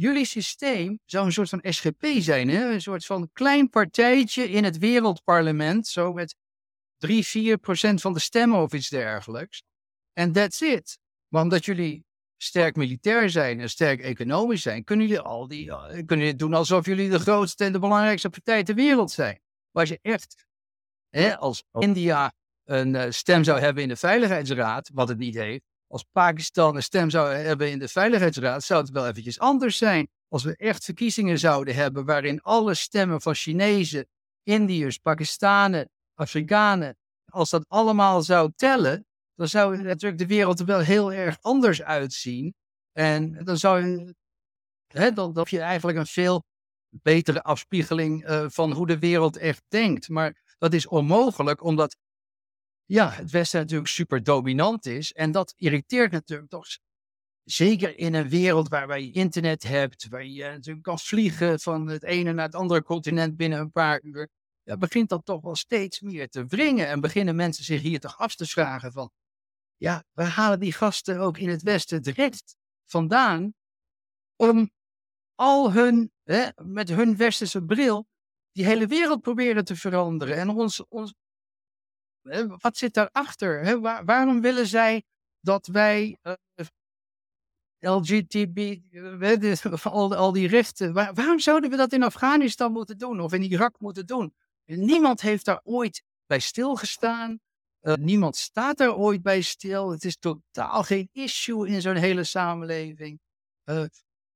[SPEAKER 2] jullie systeem zou een soort van SGP zijn. Hè? Een soort van klein partijtje in het wereldparlement, zo met 3, 4 procent van de stemmen of iets dergelijks. En that's it. Maar omdat jullie sterk militair zijn en sterk economisch zijn, kunnen jullie al die, eh, kunnen jullie doen alsof jullie de grootste en de belangrijkste partij ter wereld zijn. Maar als je echt, hè, als India een uh, stem zou hebben in de Veiligheidsraad, wat het niet heeft, als Pakistan een stem zou hebben in de Veiligheidsraad, zou het wel eventjes anders zijn. als we echt verkiezingen zouden hebben waarin alle stemmen van Chinezen, Indiërs, Pakistanen, Afrikanen, als dat allemaal zou tellen, dan zou natuurlijk de wereld er wel heel erg anders uitzien. En dan zou je, hè, dan, heb je eigenlijk een veel betere afspiegeling uh, van hoe de wereld echt denkt. Maar dat is onmogelijk, omdat ja, het Westen natuurlijk super dominant is. En dat irriteert natuurlijk toch. Zeker in een wereld waar je internet hebt, waar je natuurlijk kan vliegen van het ene naar het andere continent binnen een paar uur. Ja, begint dat toch wel steeds meer te wringen. En beginnen mensen zich hier toch af te vragen van, ja, we halen die gasten ook in het Westen direct vandaan om al hun, hè, met hun westerse bril, die hele wereld proberen te veranderen. En ons, ons wat zit daarachter? Hè? Waar, waarom willen zij dat wij uh, LGTB, uh, al, al die rechten, waar, waarom zouden we dat in Afghanistan moeten doen of in Irak moeten doen? Niemand heeft daar ooit bij stilgestaan. Uh, niemand staat daar ooit bij stil. Het is totaal geen issue in zo'n hele samenleving.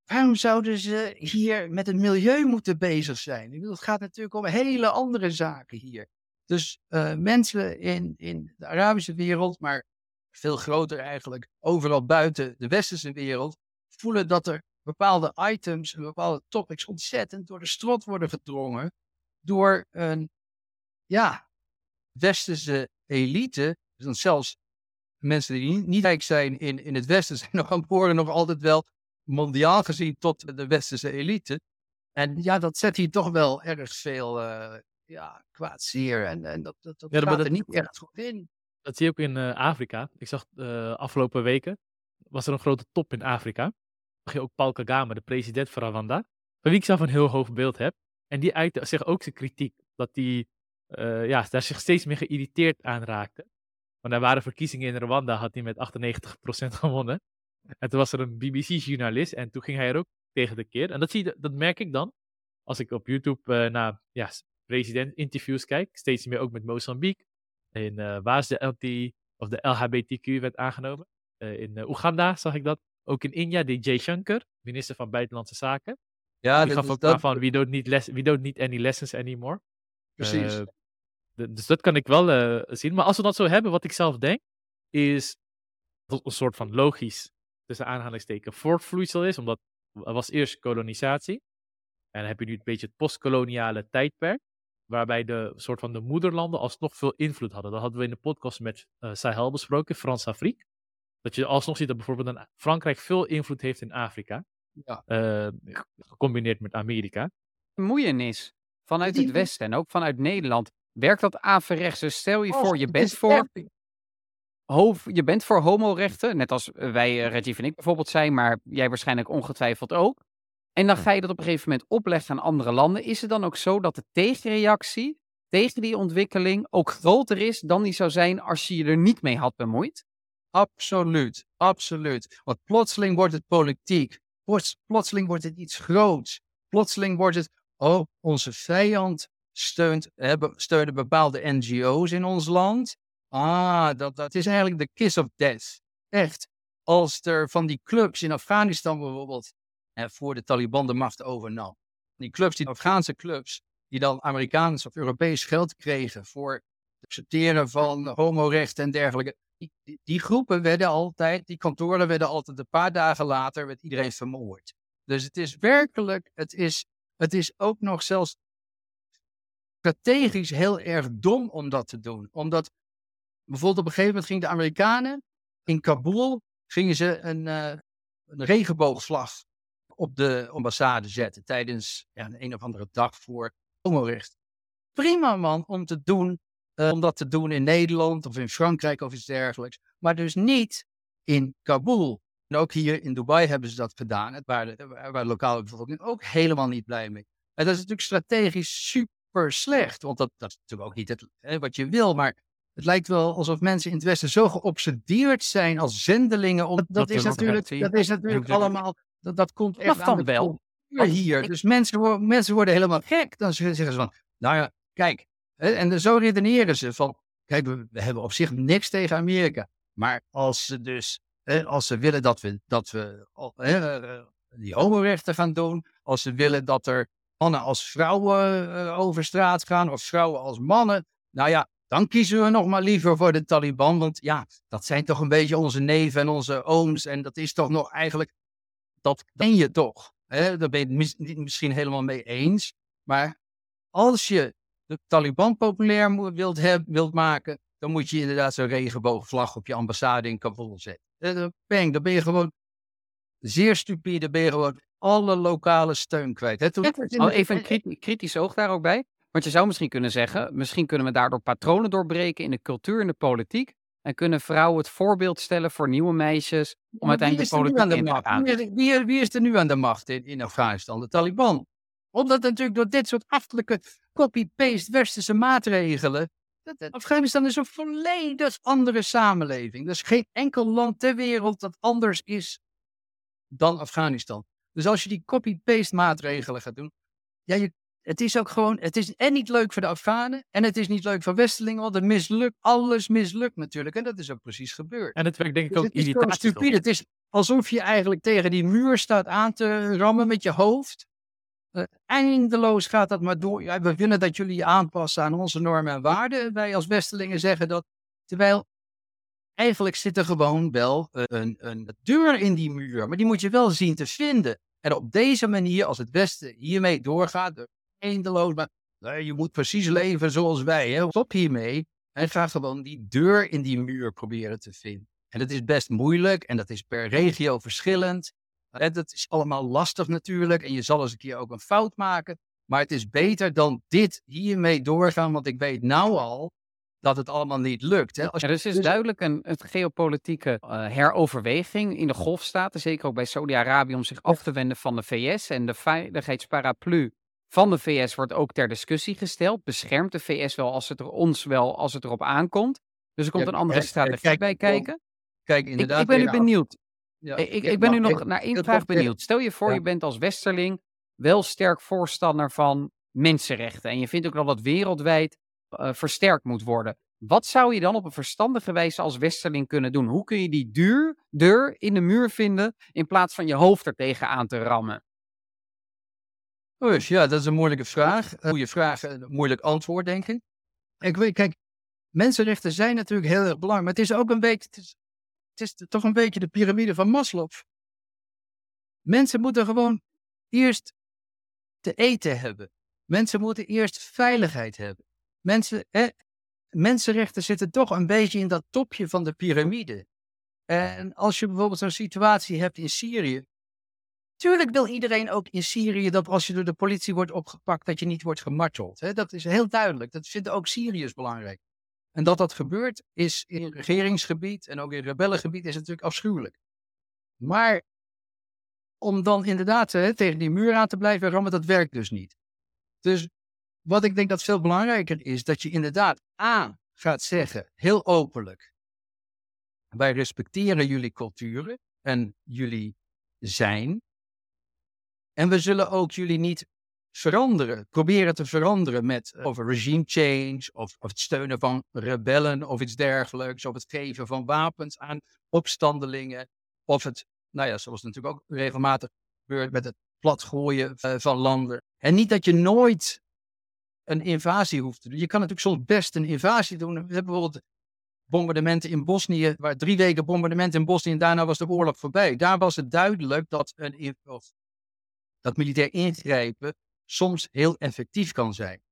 [SPEAKER 2] Waarom zouden ze hier met het milieu moeten bezig zijn? Ik het gaat natuurlijk om hele andere zaken hier. Dus uh, mensen in, in de Arabische wereld, maar veel groter eigenlijk, overal buiten de westerse wereld, voelen dat er bepaalde items bepaalde topics ontzettend door de strot worden gedrongen door een, ja, westerse elite, dus dan zelfs mensen die niet, rijk zijn in, in het Westen, zijn nog aan behoren nog altijd wel mondiaal gezien tot de westerse elite. En ja, dat zet hier toch wel erg veel uh, ja, kwaad zeer. En, en dat, dat, dat ja, gaat er niet echt goed in.
[SPEAKER 3] Dat zie je ook in uh, Afrika. Ik zag uh, afgelopen weken, was er een grote top in Afrika. Zag je ook Paul Kagame, de president van Rwanda. Van wie ik zelf een heel hoog beeld heb. En die uitte zich ook zijn kritiek. Dat hij uh, ja, daar zich steeds meer geïrriteerd aan raakte. Want er waren verkiezingen in Rwanda, had hij met 98% gewonnen. En toen was er een BBC-journalist en toen ging hij er ook tegen de keer. En dat, zie je, dat merk ik dan als ik op YouTube uh, naar ja, president-interviews kijk. Steeds meer ook met Mozambique. In uh, waar is de, LT, of de LHBTQ werd aangenomen. Uh, in Oeganda zag ik dat. Ook in India, de Jay Shankar, minister van Buitenlandse Zaken. Ja, die gaf ook dat... aan van, we don't, need we don't need any lessons anymore.
[SPEAKER 2] Precies.
[SPEAKER 3] dus dat kan ik wel zien. Maar als we dat zo hebben, wat ik zelf denk, is dat een soort van logisch tussen aanhalingstekens voortvloeisel is, omdat er was eerst kolonisatie. En dan heb je nu een beetje het postkoloniale tijdperk, waarbij de soort van de moederlanden alsnog veel invloed hadden. Dat hadden we in de podcast met uh, Sahel besproken, Frans-Afrique. Dat je alsnog ziet dat bijvoorbeeld een Frankrijk veel invloed heeft in Afrika, ja. uh, gecombineerd met Amerika.
[SPEAKER 1] Moeienis vanuit het Westen en ook vanuit Nederland. Werkt dat averechts? Dus stel je voor, je bent voor je bent voor homorechten, net als wij, uh, Rajiv en ik bijvoorbeeld zijn, maar jij waarschijnlijk ongetwijfeld ook. En dan ga je dat op een gegeven moment opleggen aan andere landen. Is het dan ook zo dat de tegenreactie tegen die ontwikkeling ook groter is dan die zou zijn als je je er niet mee had bemoeid?
[SPEAKER 2] Absoluut, absoluut. Want plotseling wordt het politiek. Plotseling wordt het iets groots. Plotseling wordt het, oh, onze vijand steunt, steunen bepaalde NGO's in ons land. Ah, dat, dat is eigenlijk de kiss of death. Echt. Als er van die clubs in Afghanistan bijvoorbeeld, en voor de Taliban de macht overnam. Die clubs, die Afghaanse clubs, die dan Amerikaans of Europees geld kregen voor het accepteren van homorechten en dergelijke. Die, die, die, groepen werden altijd, die kantoren werden altijd een paar dagen later, werd iedereen vermoord. Dus het is werkelijk, het is, het is ook nog zelfs strategisch heel erg dom om dat te doen. Omdat Bijvoorbeeld op een gegeven moment gingen de Amerikanen in Kabul gingen ze een, uh, een regenboogvlag op de ambassade zetten tijdens ja, een, een of andere dag voor homorecht. Prima man om te doen, uh, om dat te doen in Nederland of in Frankrijk of iets dergelijks. Maar dus niet in Kabul. En ook hier in Dubai hebben ze dat gedaan, waar de, waar de lokale bevolking ook helemaal niet blij mee. En dat is natuurlijk strategisch super slecht, want dat, dat is natuurlijk ook niet het, hè, wat je wil. Maar het lijkt wel alsof mensen in het Westen zo geobsedeerd zijn als zendelingen. dat, dat, is natuurlijk, dat is natuurlijk allemaal. Dat, dat komt echt
[SPEAKER 1] aan de wel.
[SPEAKER 2] hier. Dus mensen, mensen worden helemaal gek. Dan zeggen ze van, nou ja, kijk. En zo redeneren ze van, kijk, we, hebben op zich niks tegen Amerika. Maar als ze dus, als ze willen dat we, dat we die homorechten gaan doen, als ze willen dat er mannen als vrouwen uh, over straat gaan of vrouwen als mannen, nou ja, dan kiezen we nog maar liever voor de Taliban. Want ja, dat zijn toch een beetje onze neven en onze ooms. En dat is toch nog eigenlijk, dat ken je toch. Hè? Daar ben je het niet misschien helemaal mee eens. Maar als je de Taliban populair wilt, hebben, wilt maken, dan moet je inderdaad zo'n regenboogvlag op je ambassade in Kabul zetten. Eh, bang, dan ben je gewoon zeer stupide, ben je gewoon alle lokale steun kwijt. Hè?
[SPEAKER 1] Toen... Oh, even een kritisch oog daar ook bij. Want je zou misschien kunnen zeggen, misschien kunnen we daardoor patronen doorbreken in de cultuur en de politiek. En kunnen vrouwen het voorbeeld stellen voor nieuwe meisjes om uiteindelijk de politiek in te gaan.
[SPEAKER 2] Wie, wie, is er nu aan de macht in, in Afghanistan? De Taliban. Omdat natuurlijk door dit soort achterlijke copy-paste westerse maatregelen. Afghanistan is een volledig andere samenleving. Er is geen enkel land ter wereld dat anders is dan Afghanistan. Dus als je die copy-paste maatregelen gaat doen, ja, je, het is ook gewoon, het is en niet leuk voor de Afghanen en het is niet leuk voor Westelingen, want het mislukt, alles mislukt natuurlijk. En dat is ook precies gebeurd.
[SPEAKER 3] En het werkt denk ik dus ook
[SPEAKER 2] het is stupide. Het is alsof je eigenlijk tegen die muur staat aan te rammen met je hoofd. Uh, eindeloos gaat dat maar door. Ja, we willen dat jullie je aanpassen aan onze normen en waarden. Wij als Westelingen zeggen dat. Terwijl eigenlijk zit er gewoon wel eh, een, een deur in die muur. Maar die moet je wel zien te vinden. En op deze manier, als het Westen hiermee doorgaat, eindeloos, maar nee, je moet precies leven zoals wij. Hè. Stop hiermee en ga gewoon die deur in die muur proberen te vinden. En dat is best moeilijk en dat is per regio verschillend. En dat is allemaal lastig natuurlijk en je zal eens een keer ook een fout maken. Maar het is beter dan dit hiermee doorgaan, want ik weet nou al dat het allemaal niet lukt. Hè?
[SPEAKER 1] Als ja, dus is dus... duidelijk een, een geopolitieke uh, heroverweging in de golfstaten, zeker ook bij Saudi-Arabië, om zich af te wenden van de VS. En de veiligheidsparaplu van de VS wordt ook ter discussie gesteld. Beschermt de VS wel als het er ons wel als het erop aankomt? Dus er komt een andere strategie bij kijken.
[SPEAKER 2] Kijk, inderdaad.
[SPEAKER 1] Ik, ik ben nu benieuwd. Ja, ik, ik, ben nu nog naar één vraag benieuwd. Stel je voor, je bent als Westerling wel sterk voorstander van mensenrechten. En je vindt ook wel dat wereldwijd uh, versterkt moet worden. Wat zou je dan op een verstandige wijze als Westerling kunnen doen? Hoe kun je die duur, deur in de muur vinden in plaats van je hoofd er tegenaan te rammen?
[SPEAKER 2] Dus ja, dat is een moeilijke vraag. Een goede vraag, een moeilijk antwoord, denk ik. Ik weet, kijk, mensenrechten zijn natuurlijk heel erg belangrijk, maar het is ook een beetje, het is, toch een beetje de piramide van Maslow. Mensen moeten gewoon eerst te eten hebben. Mensen moeten eerst veiligheid hebben. Mensen, hè, mensenrechten zitten toch een beetje in dat topje van de piramide. En als je bijvoorbeeld zo'n situatie hebt in Syrië. Tuurlijk wil iedereen ook in Syrië dat als je door de politie wordt opgepakt, dat je niet wordt gemarteld. Hè? Dat is heel duidelijk. Dat vinden ook Syriërs belangrijk. En dat dat gebeurt is in regeringsgebied en ook in rebellengebied is natuurlijk afschuwelijk. Maar om dan inderdaad hè, tegen die muur aan te blijven rammen, dat werkt dus niet. Dus wat ik denk dat veel belangrijker is, dat je inderdaad A gaat zeggen, heel openlijk, wij respecteren jullie culturen en jullie zijn. En we zullen ook jullie niet veranderen, proberen te veranderen met uh, over regime change of, of het steunen van rebellen of iets dergelijks, of het geven van wapens aan opstandelingen, of het, nou ja, zoals natuurlijk ook regelmatig gebeurt met het platgooien uh, van landen. En niet dat je nooit een invasie hoeft te doen. Je kan natuurlijk soms best een invasie doen. We hebben bijvoorbeeld bombardementen in Bosnië, waar drie weken bombardement in Bosnië en daarna was de oorlog voorbij. Daar was het duidelijk dat, een, dat militair ingrijpen soms heel effectief kan zijn.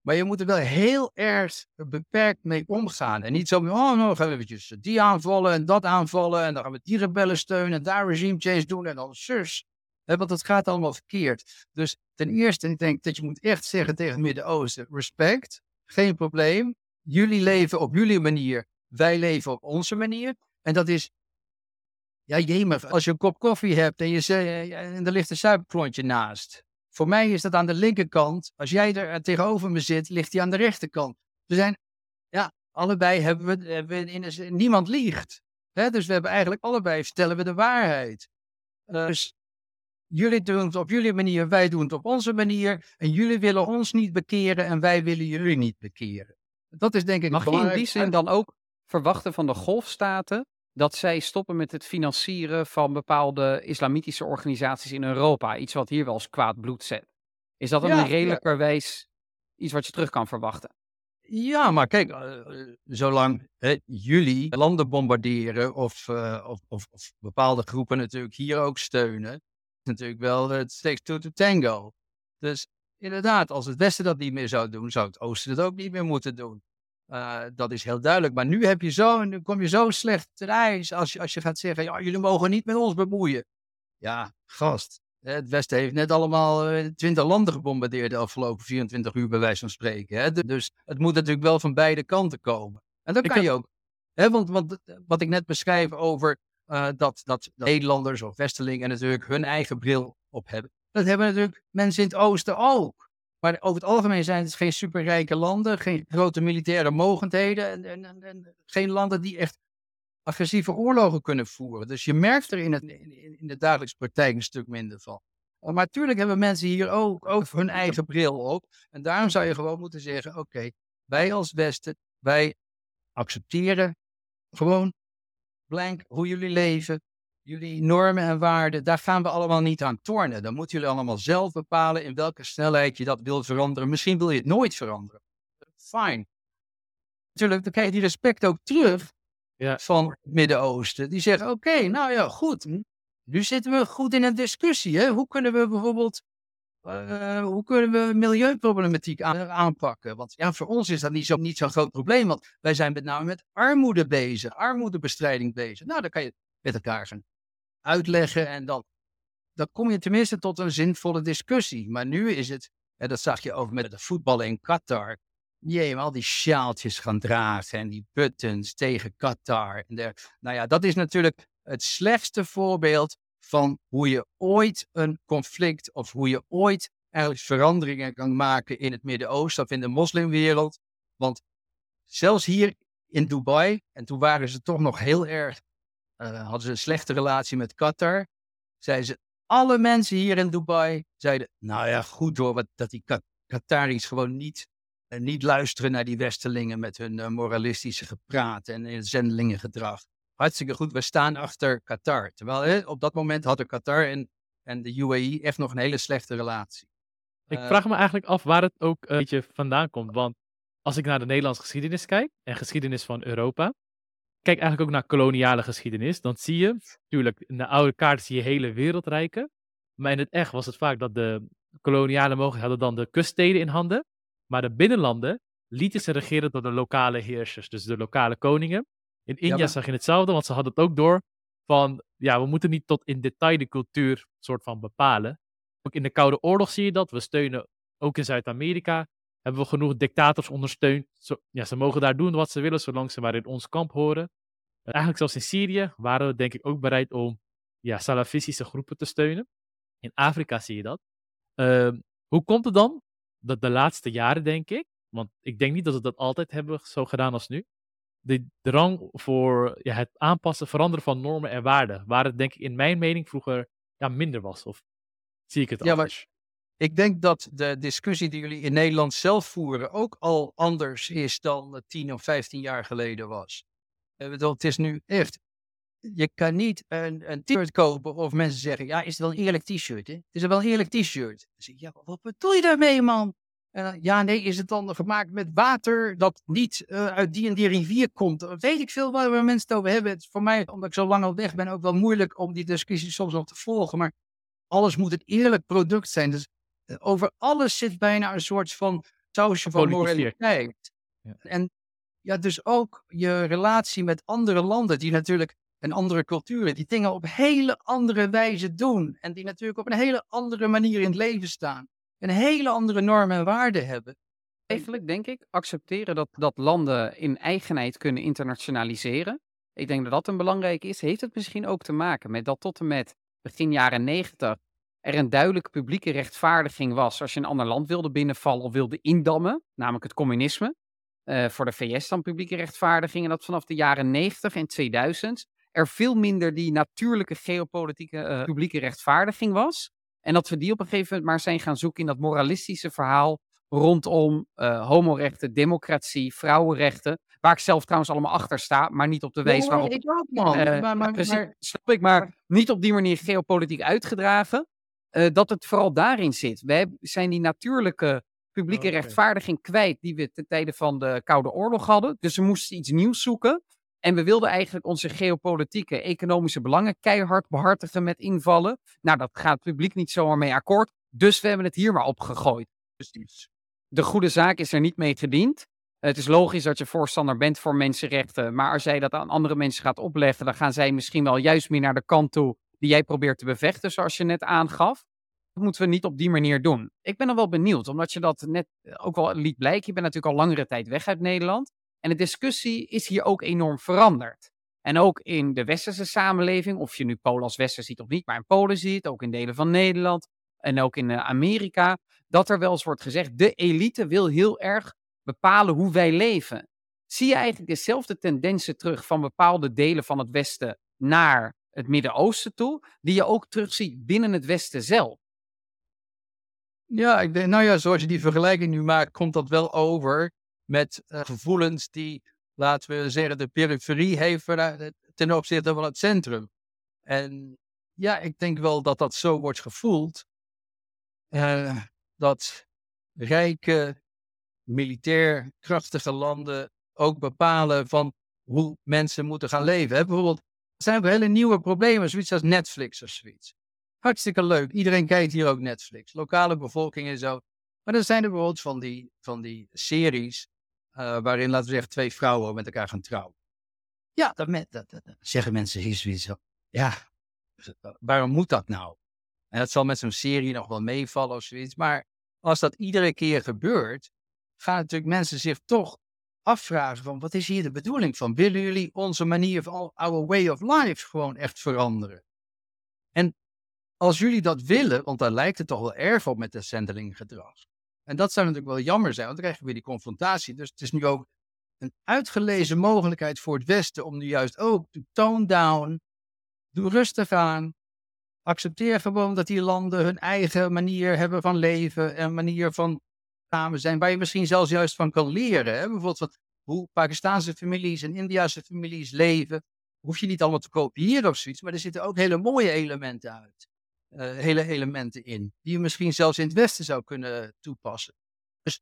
[SPEAKER 2] Maar je moet er wel heel erg beperkt mee omgaan. En niet zo, oh nou gaan we eventjes die aanvallen en dat aanvallen. En dan gaan we die rebellen steunen en daar regime change doen en dan zus want het gaat allemaal verkeerd. Dus ten eerste, ik denk dat je moet echt zeggen tegen het Midden-Oosten: respect, geen probleem. Jullie leven op jullie manier, wij leven op onze manier. En dat is, ja, jemig, als je een kop koffie hebt en, je, en er ligt een suikerklontje naast. Voor mij is dat aan de linkerkant. Als jij er tegenover me zit, ligt die aan de rechterkant. We zijn, ja, allebei hebben we, hebben we in, niemand liegt. dus we hebben eigenlijk allebei vertellen we de waarheid. dus Jullie doen het op jullie manier, wij doen het op onze manier. En jullie willen ons niet bekeren en wij willen jullie niet bekeren. Dat is denk ik
[SPEAKER 1] Mag je in die zin dan ook verwachten van de golfstaten dat zij stoppen met het financieren van bepaalde islamitische organisaties in Europa. Iets wat hier wel eens kwaad bloed zet. Is dat dan
[SPEAKER 2] Ja,
[SPEAKER 1] een
[SPEAKER 2] ja.
[SPEAKER 1] redelijkerwijs iets wat je terug kan verwachten?
[SPEAKER 2] Ja, maar kijk, eh, zolang hè, jullie landen bombarderen of, eh, of, of, of bepaalde groepen natuurlijk hier ook steunen, is natuurlijk wel het takes two to tango. Dus inderdaad, als het Westen dat niet meer zou doen, zou het Oosten het ook niet meer moeten doen. Eh, dat is heel duidelijk. Maar nu heb je zo, nu kom je zo slecht ten ijs als je, als je gaat zeggen, ja, jullie mogen niet met ons bemoeien. Ja, gast. Het Westen heeft net allemaal eh, twintig landen gebombardeerd de afgelopen 24 uur, bij wijze van spreken. Hè? Dus het moet natuurlijk wel van beide kanten komen. En
[SPEAKER 3] Ik
[SPEAKER 2] kan je ook. Hè, want, want wat ik net beschrijf over eh, dat, dat, dat Nederlanders of Westelingen natuurlijk hun eigen bril op hebben. Dat hebben natuurlijk mensen in het Oosten ook. Maar over het algemeen zijn het geen superrijke landen, geen grote militaire mogendheden en, en, en, en geen landen die echt agressieve oorlogen kunnen voeren. Dus je merkt er in, het, in, in de dagelijkse praktijk een stuk minder van. Maar natuurlijk hebben mensen hier ook, ook hun eigen bril op. En daarom zou je gewoon moeten zeggen: oké, wij als Westen, wij accepteren gewoon blank hoe jullie leven, jullie normen en waarden. Daar gaan we allemaal niet aan tornen. Dan moeten jullie allemaal zelf bepalen in welke snelheid je dat wilt veranderen. Misschien wil je het nooit veranderen. Fine. Natuurlijk, dan krijg je die respect ook terug
[SPEAKER 3] Ja.
[SPEAKER 2] van het Midden-Oosten. Die zeggen: oké, nou ja, goed. Nu zitten we goed in een discussie. Hè? Hoe kunnen we bijvoorbeeld. eh, hoe kunnen we milieuproblematiek aan- aanpakken? Want ja, voor ons is dat niet zo'n niet zo'n groot probleem. Want wij zijn met name met armoede bezig, armoedebestrijding bezig. Nou, dan kan je met elkaar gaan uitleggen. En dan, dan kom je tenminste tot een zinvolle discussie. Maar nu is het, en dat zag je ook met de voetballen in Qatar. Jee, al die sjaaltjes gaan dragen en die buttons tegen Qatar. En nou ja, dat is natuurlijk het slechtste voorbeeld van hoe je ooit een conflict of hoe je ooit eigenlijk veranderingen kan maken in het Midden-Oosten of in de moslimwereld. Want zelfs hier in Dubai, en toen waren ze toch nog heel erg, hadden ze een slechte relatie met Qatar, zeiden ze, alle mensen hier in Dubai zeiden, nou ja, goed hoor, wat, dat die Qa- Qataris gewoon niet, eh, niet luisteren naar die Westelingen met hun eh, moralistische gepraat en uh, zendelingengedrag. Hartstikke goed, we staan achter Qatar. Terwijl hè, op dat moment hadden Qatar en, en de UAE echt nog een hele slechte relatie.
[SPEAKER 3] Ik
[SPEAKER 2] Eh,
[SPEAKER 3] vraag me eigenlijk af waar het ook een beetje vandaan komt. Want als ik naar de Nederlandse geschiedenis kijk en geschiedenis van Europa, kijk eigenlijk ook naar koloniale geschiedenis, dan zie je, natuurlijk, in de oude kaart zie je hele wereldrijken. Maar in het echt was het vaak dat de koloniale mogelijkheden hadden dan de kuststeden in handen. Maar de binnenlanden lieten ze regeren door de lokale heersers, dus de lokale koningen. In India
[SPEAKER 2] maar-
[SPEAKER 3] zag je hetzelfde, want ze hadden het ook door van, ja, we moeten niet tot in detail de cultuur soort van bepalen. Ook in de Koude Oorlog zie je dat. We steunen ook in Zuid-Amerika. Hebben we genoeg dictators ondersteund. Zo, ja, ze mogen daar doen wat ze willen, zolang ze maar in ons kamp horen. En eigenlijk zelfs in Syrië waren we denk ik ook bereid om ja, salafistische groepen te steunen. In Afrika zie je dat. Ehm, hoe komt het dan dat de laatste jaren, denk ik, want ik denk niet dat we dat altijd hebben zo gedaan als nu, de drang voor ja, het aanpassen, veranderen van normen en waarden, waar het denk ik in mijn mening vroeger ja, minder was. Of zie ik het
[SPEAKER 2] Ja, maar
[SPEAKER 3] anders?
[SPEAKER 2] Ik denk dat de discussie die jullie in Nederland zelf voeren ook al anders is dan het 10 of 15 jaar geleden was. Bedoel, het is nu echt. Je kan niet een, een t-shirt kopen of mensen zeggen: Ja, is het wel een eerlijk t-shirt? Het is wel een eerlijk t-shirt. Zeg Ja, wat bedoel je daarmee, man? En ja, nee, is het dan gemaakt met water dat niet eh, uit die en die rivier komt? Dan Weet ik veel waar we mensen het over hebben. Het is voor mij, omdat ik zo lang al weg ben, ook wel moeilijk om die discussie soms nog te volgen. Maar alles moet een eerlijk product zijn. Dus eh, over alles zit bijna een soort van sausje van moraliteit.
[SPEAKER 3] Ja.
[SPEAKER 2] En ja, dus ook je relatie met andere landen, die natuurlijk en andere culturen, die dingen op hele andere wijze doen. En die natuurlijk op een hele andere manier in het leven staan. Een hele andere normen en waarden hebben.
[SPEAKER 1] Eigenlijk denk ik accepteren dat, dat landen in eigenheid kunnen internationaliseren. Ik denk dat dat een belangrijk is. Heeft het misschien ook te maken met dat tot en met begin jaren negentig er een duidelijke publieke rechtvaardiging was als je een ander land wilde binnenvallen of wilde indammen, namelijk het communisme. Eh, voor de VS dan publieke rechtvaardiging. En dat vanaf de jaren 90 en 2000 er veel minder die natuurlijke geopolitieke eh, publieke rechtvaardiging was. En dat we die op een gegeven moment maar zijn gaan zoeken in dat moralistische verhaal rondom uh, homorechten, democratie, vrouwenrechten. Waar ik zelf trouwens allemaal achter sta, maar niet op de wijze waarop.
[SPEAKER 2] Ik ook, man. Uh, maar, maar,
[SPEAKER 1] precies,
[SPEAKER 2] maar,
[SPEAKER 1] snap ik, maar niet op die manier geopolitiek uitgedragen. Uh, dat het vooral daarin zit. Wij zijn die natuurlijke publieke
[SPEAKER 3] Oh,
[SPEAKER 1] rechtvaardiging kwijt die we ten tijde van de Koude Oorlog hadden. Dus we moesten iets nieuws zoeken. En we wilden eigenlijk onze geopolitieke, economische belangen keihard behartigen met invallen. Nou, dat gaat het publiek niet zomaar mee akkoord. Dus we hebben het hier maar opgegooid.
[SPEAKER 2] precies.
[SPEAKER 1] De goede zaak is er niet mee gediend. Het is logisch dat je voorstander bent voor mensenrechten. Maar als jij dat aan andere mensen gaat opleggen, dan gaan zij misschien wel juist meer naar de kant toe die jij probeert te bevechten, zoals je net aangaf. Dat moeten we niet op die manier doen. Ik ben dan wel benieuwd, omdat je dat net ook wel liet blijken. Je bent natuurlijk al langere tijd weg uit Nederland. En de discussie is hier ook enorm veranderd. En ook in de westerse samenleving, of je nu Polen als wester ziet of niet, maar in Polen ziet, ook in delen van Nederland en ook in eh, Amerika, dat er wel eens wordt gezegd, de elite wil heel erg bepalen hoe wij leven. Zie je eigenlijk dezelfde tendensen terug van bepaalde delen van het Westen naar het Midden-Oosten toe, die je ook terugziet binnen het Westen zelf?
[SPEAKER 2] Ja, ik denk, nou ja, zoals je die vergelijking nu maakt, komt dat wel over met eh, gevoelens die, laten we zeggen, de periferie heeft ten opzichte van het centrum. En ja, ik denk wel dat dat zo wordt gevoeld. eh, dat rijke, militair krachtige landen ook bepalen van hoe mensen moeten gaan leven. Bijvoorbeeld, zijn ook hele nieuwe problemen, zoiets als Netflix of zoiets. Hartstikke leuk. Iedereen kijkt hier ook Netflix. Lokale bevolking en zo. Maar dan zijn er bijvoorbeeld van die, van die series. eh, waarin, laten we zeggen, twee vrouwen met elkaar gaan trouwen. Ja, dat, me- dat, dat- zeggen mensen hier zoiets van. Ja, waarom moet dat nou? En dat zal met zo'n serie nog wel meevallen of zoiets. Maar als dat iedere keer gebeurt, gaan natuurlijk mensen zich toch afvragen van wat is hier de bedoeling van? Willen jullie onze manier van our way of life gewoon echt veranderen? En als jullie dat willen, want daar lijkt het toch wel erg op met het zendelinggedrag. En dat zou natuurlijk wel jammer zijn, want dan krijgen we weer die confrontatie. Dus het is nu ook een uitgelezen mogelijkheid voor het Westen om nu juist ook to tone down, doe rustig aan. Accepteer gewoon dat die landen hun eigen manier hebben van leven en manier van samen zijn, waar je misschien zelfs juist van kan leren. Hè? Bijvoorbeeld wat, hoe Pakistaanse families en Indiase families leven. Hoef je niet allemaal te kopiëren of zoiets, maar er zitten ook hele mooie elementen uit. eh, hele elementen in, die je misschien zelfs in het Westen zou kunnen toepassen. Dus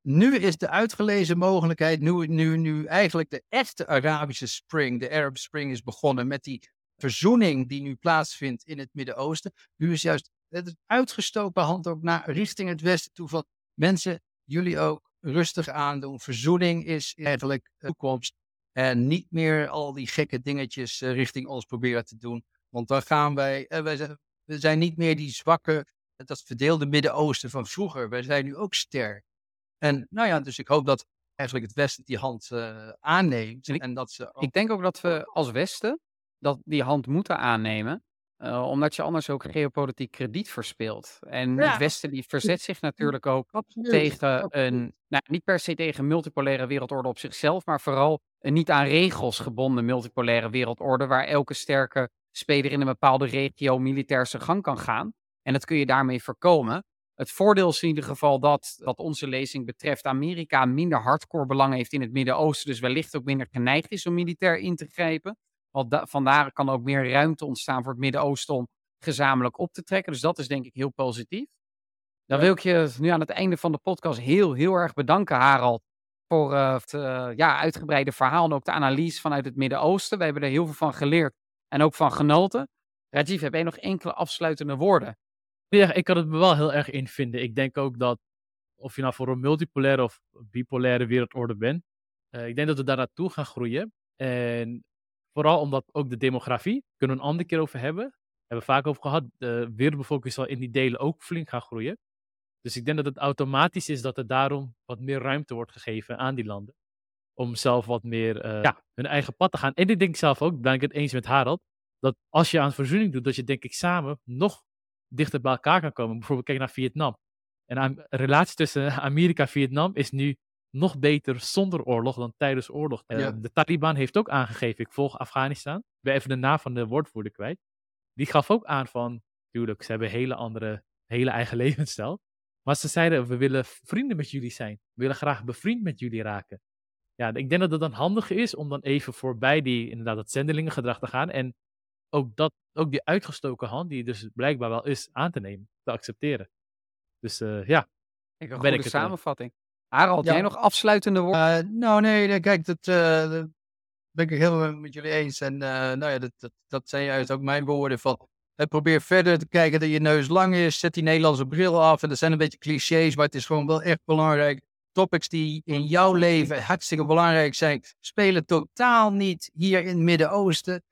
[SPEAKER 2] nu is de uitgelezen mogelijkheid, nu, nu, nu eigenlijk de echte Arabische Spring, de Arab Spring is begonnen met die verzoening die nu plaatsvindt in het Midden-Oosten. Nu is juist het uitgestoken hand ook naar richting het Westen toe van mensen, jullie ook rustig aandoen. Verzoening is eigenlijk de toekomst. En niet meer al die gekke dingetjes eh, richting ons proberen te doen. Want dan gaan wij, eh, wij zijn, we zijn niet meer die zwakke, dat verdeelde Midden-Oosten van vroeger. Wij zijn nu ook sterk. En nou ja, dus ik hoop dat eigenlijk het Westen die hand eh, aanneemt.
[SPEAKER 1] En
[SPEAKER 2] dat ze ook
[SPEAKER 1] Ik denk ook dat we als Westen dat die hand moeten aannemen. Eh, omdat je anders ook geopolitiek krediet verspeelt. En
[SPEAKER 2] Ja.
[SPEAKER 1] het Westen die verzet zich natuurlijk ook
[SPEAKER 2] Absoluut,
[SPEAKER 1] tegen
[SPEAKER 2] absoluut.
[SPEAKER 1] een, nou, niet per se tegen een multipolaire wereldorde op zichzelf, maar vooral een niet aan regels gebonden multipolaire wereldorde, waar elke sterke speler in een bepaalde regio militair zijn gang kan gaan. En dat kun je daarmee voorkomen. Het voordeel is in ieder geval dat, wat onze lezing betreft, Amerika minder hardcore belang heeft in het Midden-Oosten, dus wellicht ook minder geneigd is om militair in te grijpen. Want da- vandaar kan ook meer ruimte ontstaan voor het Midden-Oosten om gezamenlijk op te trekken. Dus dat is denk ik heel positief. Dan wil ik je nu aan het einde van de podcast heel, heel erg bedanken, Harald. Voor eh, het eh, ja, uitgebreide verhaal en ook de analyse vanuit het Midden-Oosten. We hebben er heel veel van geleerd en ook van genoten. Rajiv, heb jij nog enkele afsluitende woorden?
[SPEAKER 3] Ja, ik kan het me wel heel erg in vinden. Ik denk ook dat, of je nou voor een multipolaire of bipolaire wereldorde bent, eh, ik denk dat we daar naartoe gaan groeien. En vooral omdat ook de demografie, kunnen we een andere keer over hebben, hebben we vaak over gehad, de wereldbevolking zal in die delen ook flink gaan groeien. Dus ik denk dat het automatisch is dat er daarom wat meer ruimte wordt gegeven aan die landen. Om zelf wat meer eh,
[SPEAKER 1] Ja.
[SPEAKER 3] hun eigen pad te gaan. En ik denk zelf ook, ben ik het eens met Harald, dat als je aan verzoening doet, dat je denk ik samen nog dichter bij elkaar kan komen. Bijvoorbeeld kijk naar Vietnam. En een relatie tussen Amerika en Vietnam is nu nog beter zonder oorlog dan tijdens oorlog. Eh. De Taliban heeft ook aangegeven, ik volg Afghanistan. Ik ben even de naam van de woordvoerder kwijt. Die gaf ook aan van, tuurlijk, ze hebben een hele andere, hele eigen levensstijl. Maar ze zeiden, we willen vrienden met jullie zijn. We willen graag bevriend met jullie raken. Ja, ik denk dat het dan handig is om dan even voorbij die, inderdaad, dat zendelingengedrag te gaan. En ook, dat, ook die uitgestoken hand, die dus blijkbaar wel is, aan te nemen, te accepteren. Dus uh, ja.
[SPEAKER 1] Ik een goede samenvatting. Harald, jij nog afsluitende woorden?
[SPEAKER 2] Uh, nou nee, kijk, dat, uh, dat ben ik heel met jullie eens. En nou ja, dat, dat, dat zijn juist ook mijn woorden van probeer verder te kijken dat je neus lang is. Zet die Nederlandse bril af. En dat zijn een beetje clichés, maar het is gewoon wel echt belangrijk. Topics die in jouw leven hartstikke belangrijk zijn, spelen totaal niet hier in het Midden-Oosten.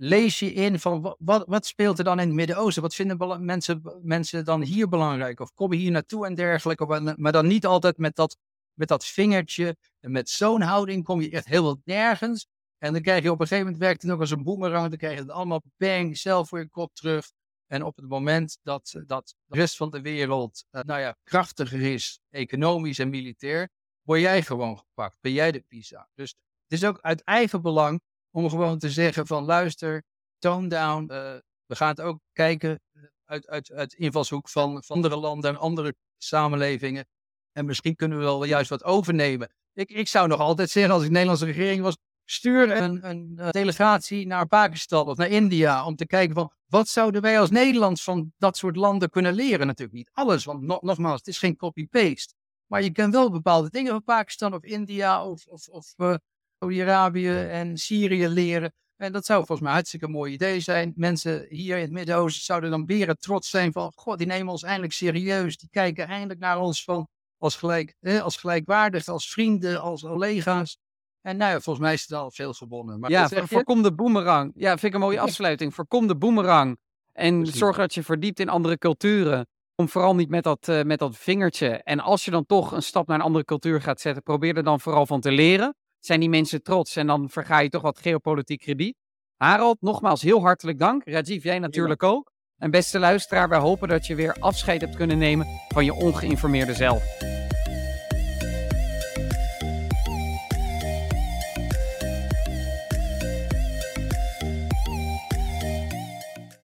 [SPEAKER 2] Lees je in van wat, wat speelt er dan in het Midden-Oosten? Wat vinden mensen, mensen dan hier belangrijk? Of komen hier naartoe en dergelijke? Maar dan niet altijd met dat, met dat vingertje. En met zo'n houding kom je echt heel wat nergens. En dan krijg je op een gegeven moment werkt het nog als een boemerang. Dan krijg je het allemaal bang, zelf voor je kop terug. En op het moment dat, dat de rest van de wereld uh, nou ja, krachtiger is, economisch en militair, word jij gewoon gepakt. Ben jij de PISA. Dus het is ook uit eigen belang om gewoon te zeggen van luister, tone down. Uh, we gaan het ook kijken eh, uit, uit, uit invalshoek van, van andere landen en andere samenlevingen. En misschien kunnen we wel juist wat overnemen. Ik, ik zou nog altijd zeggen, als ik Nederlandse regering was, stuur een, een, een, delegatie naar Pakistan of naar India om te kijken van wat zouden wij als Nederland van dat soort landen kunnen leren. Natuurlijk niet alles, want nogmaals, het is geen copy-paste. Maar je kan wel bepaalde dingen van Pakistan of India of, of, of uh, Saudi-Arabië en Syrië leren. En dat zou volgens mij een hartstikke mooi idee zijn. Mensen hier in het Midden-Oosten zouden dan weer trots zijn van, god, die nemen ons eindelijk serieus. Die kijken eindelijk naar ons van, als, gelijk, als gelijkwaardig, als vrienden, als collega's. En nou ja, volgens mij is het al veel gewonnen. Maar
[SPEAKER 1] ja, voorkom de boemerang. Ja, vind ik een mooie afsluiting. Voorkom de boemerang. En zorg dat je verdiept in andere culturen. Kom vooral niet met dat, uh, met dat vingertje. En als je dan toch een stap naar een andere cultuur gaat zetten, probeer er dan vooral van te leren. Zijn die mensen trots en dan verga je toch wat geopolitiek krediet. Harald, nogmaals heel hartelijk dank. Rajiv, jij natuurlijk ook. En beste luisteraar, wij hopen dat je weer afscheid hebt kunnen nemen van je ongeïnformeerde zelf.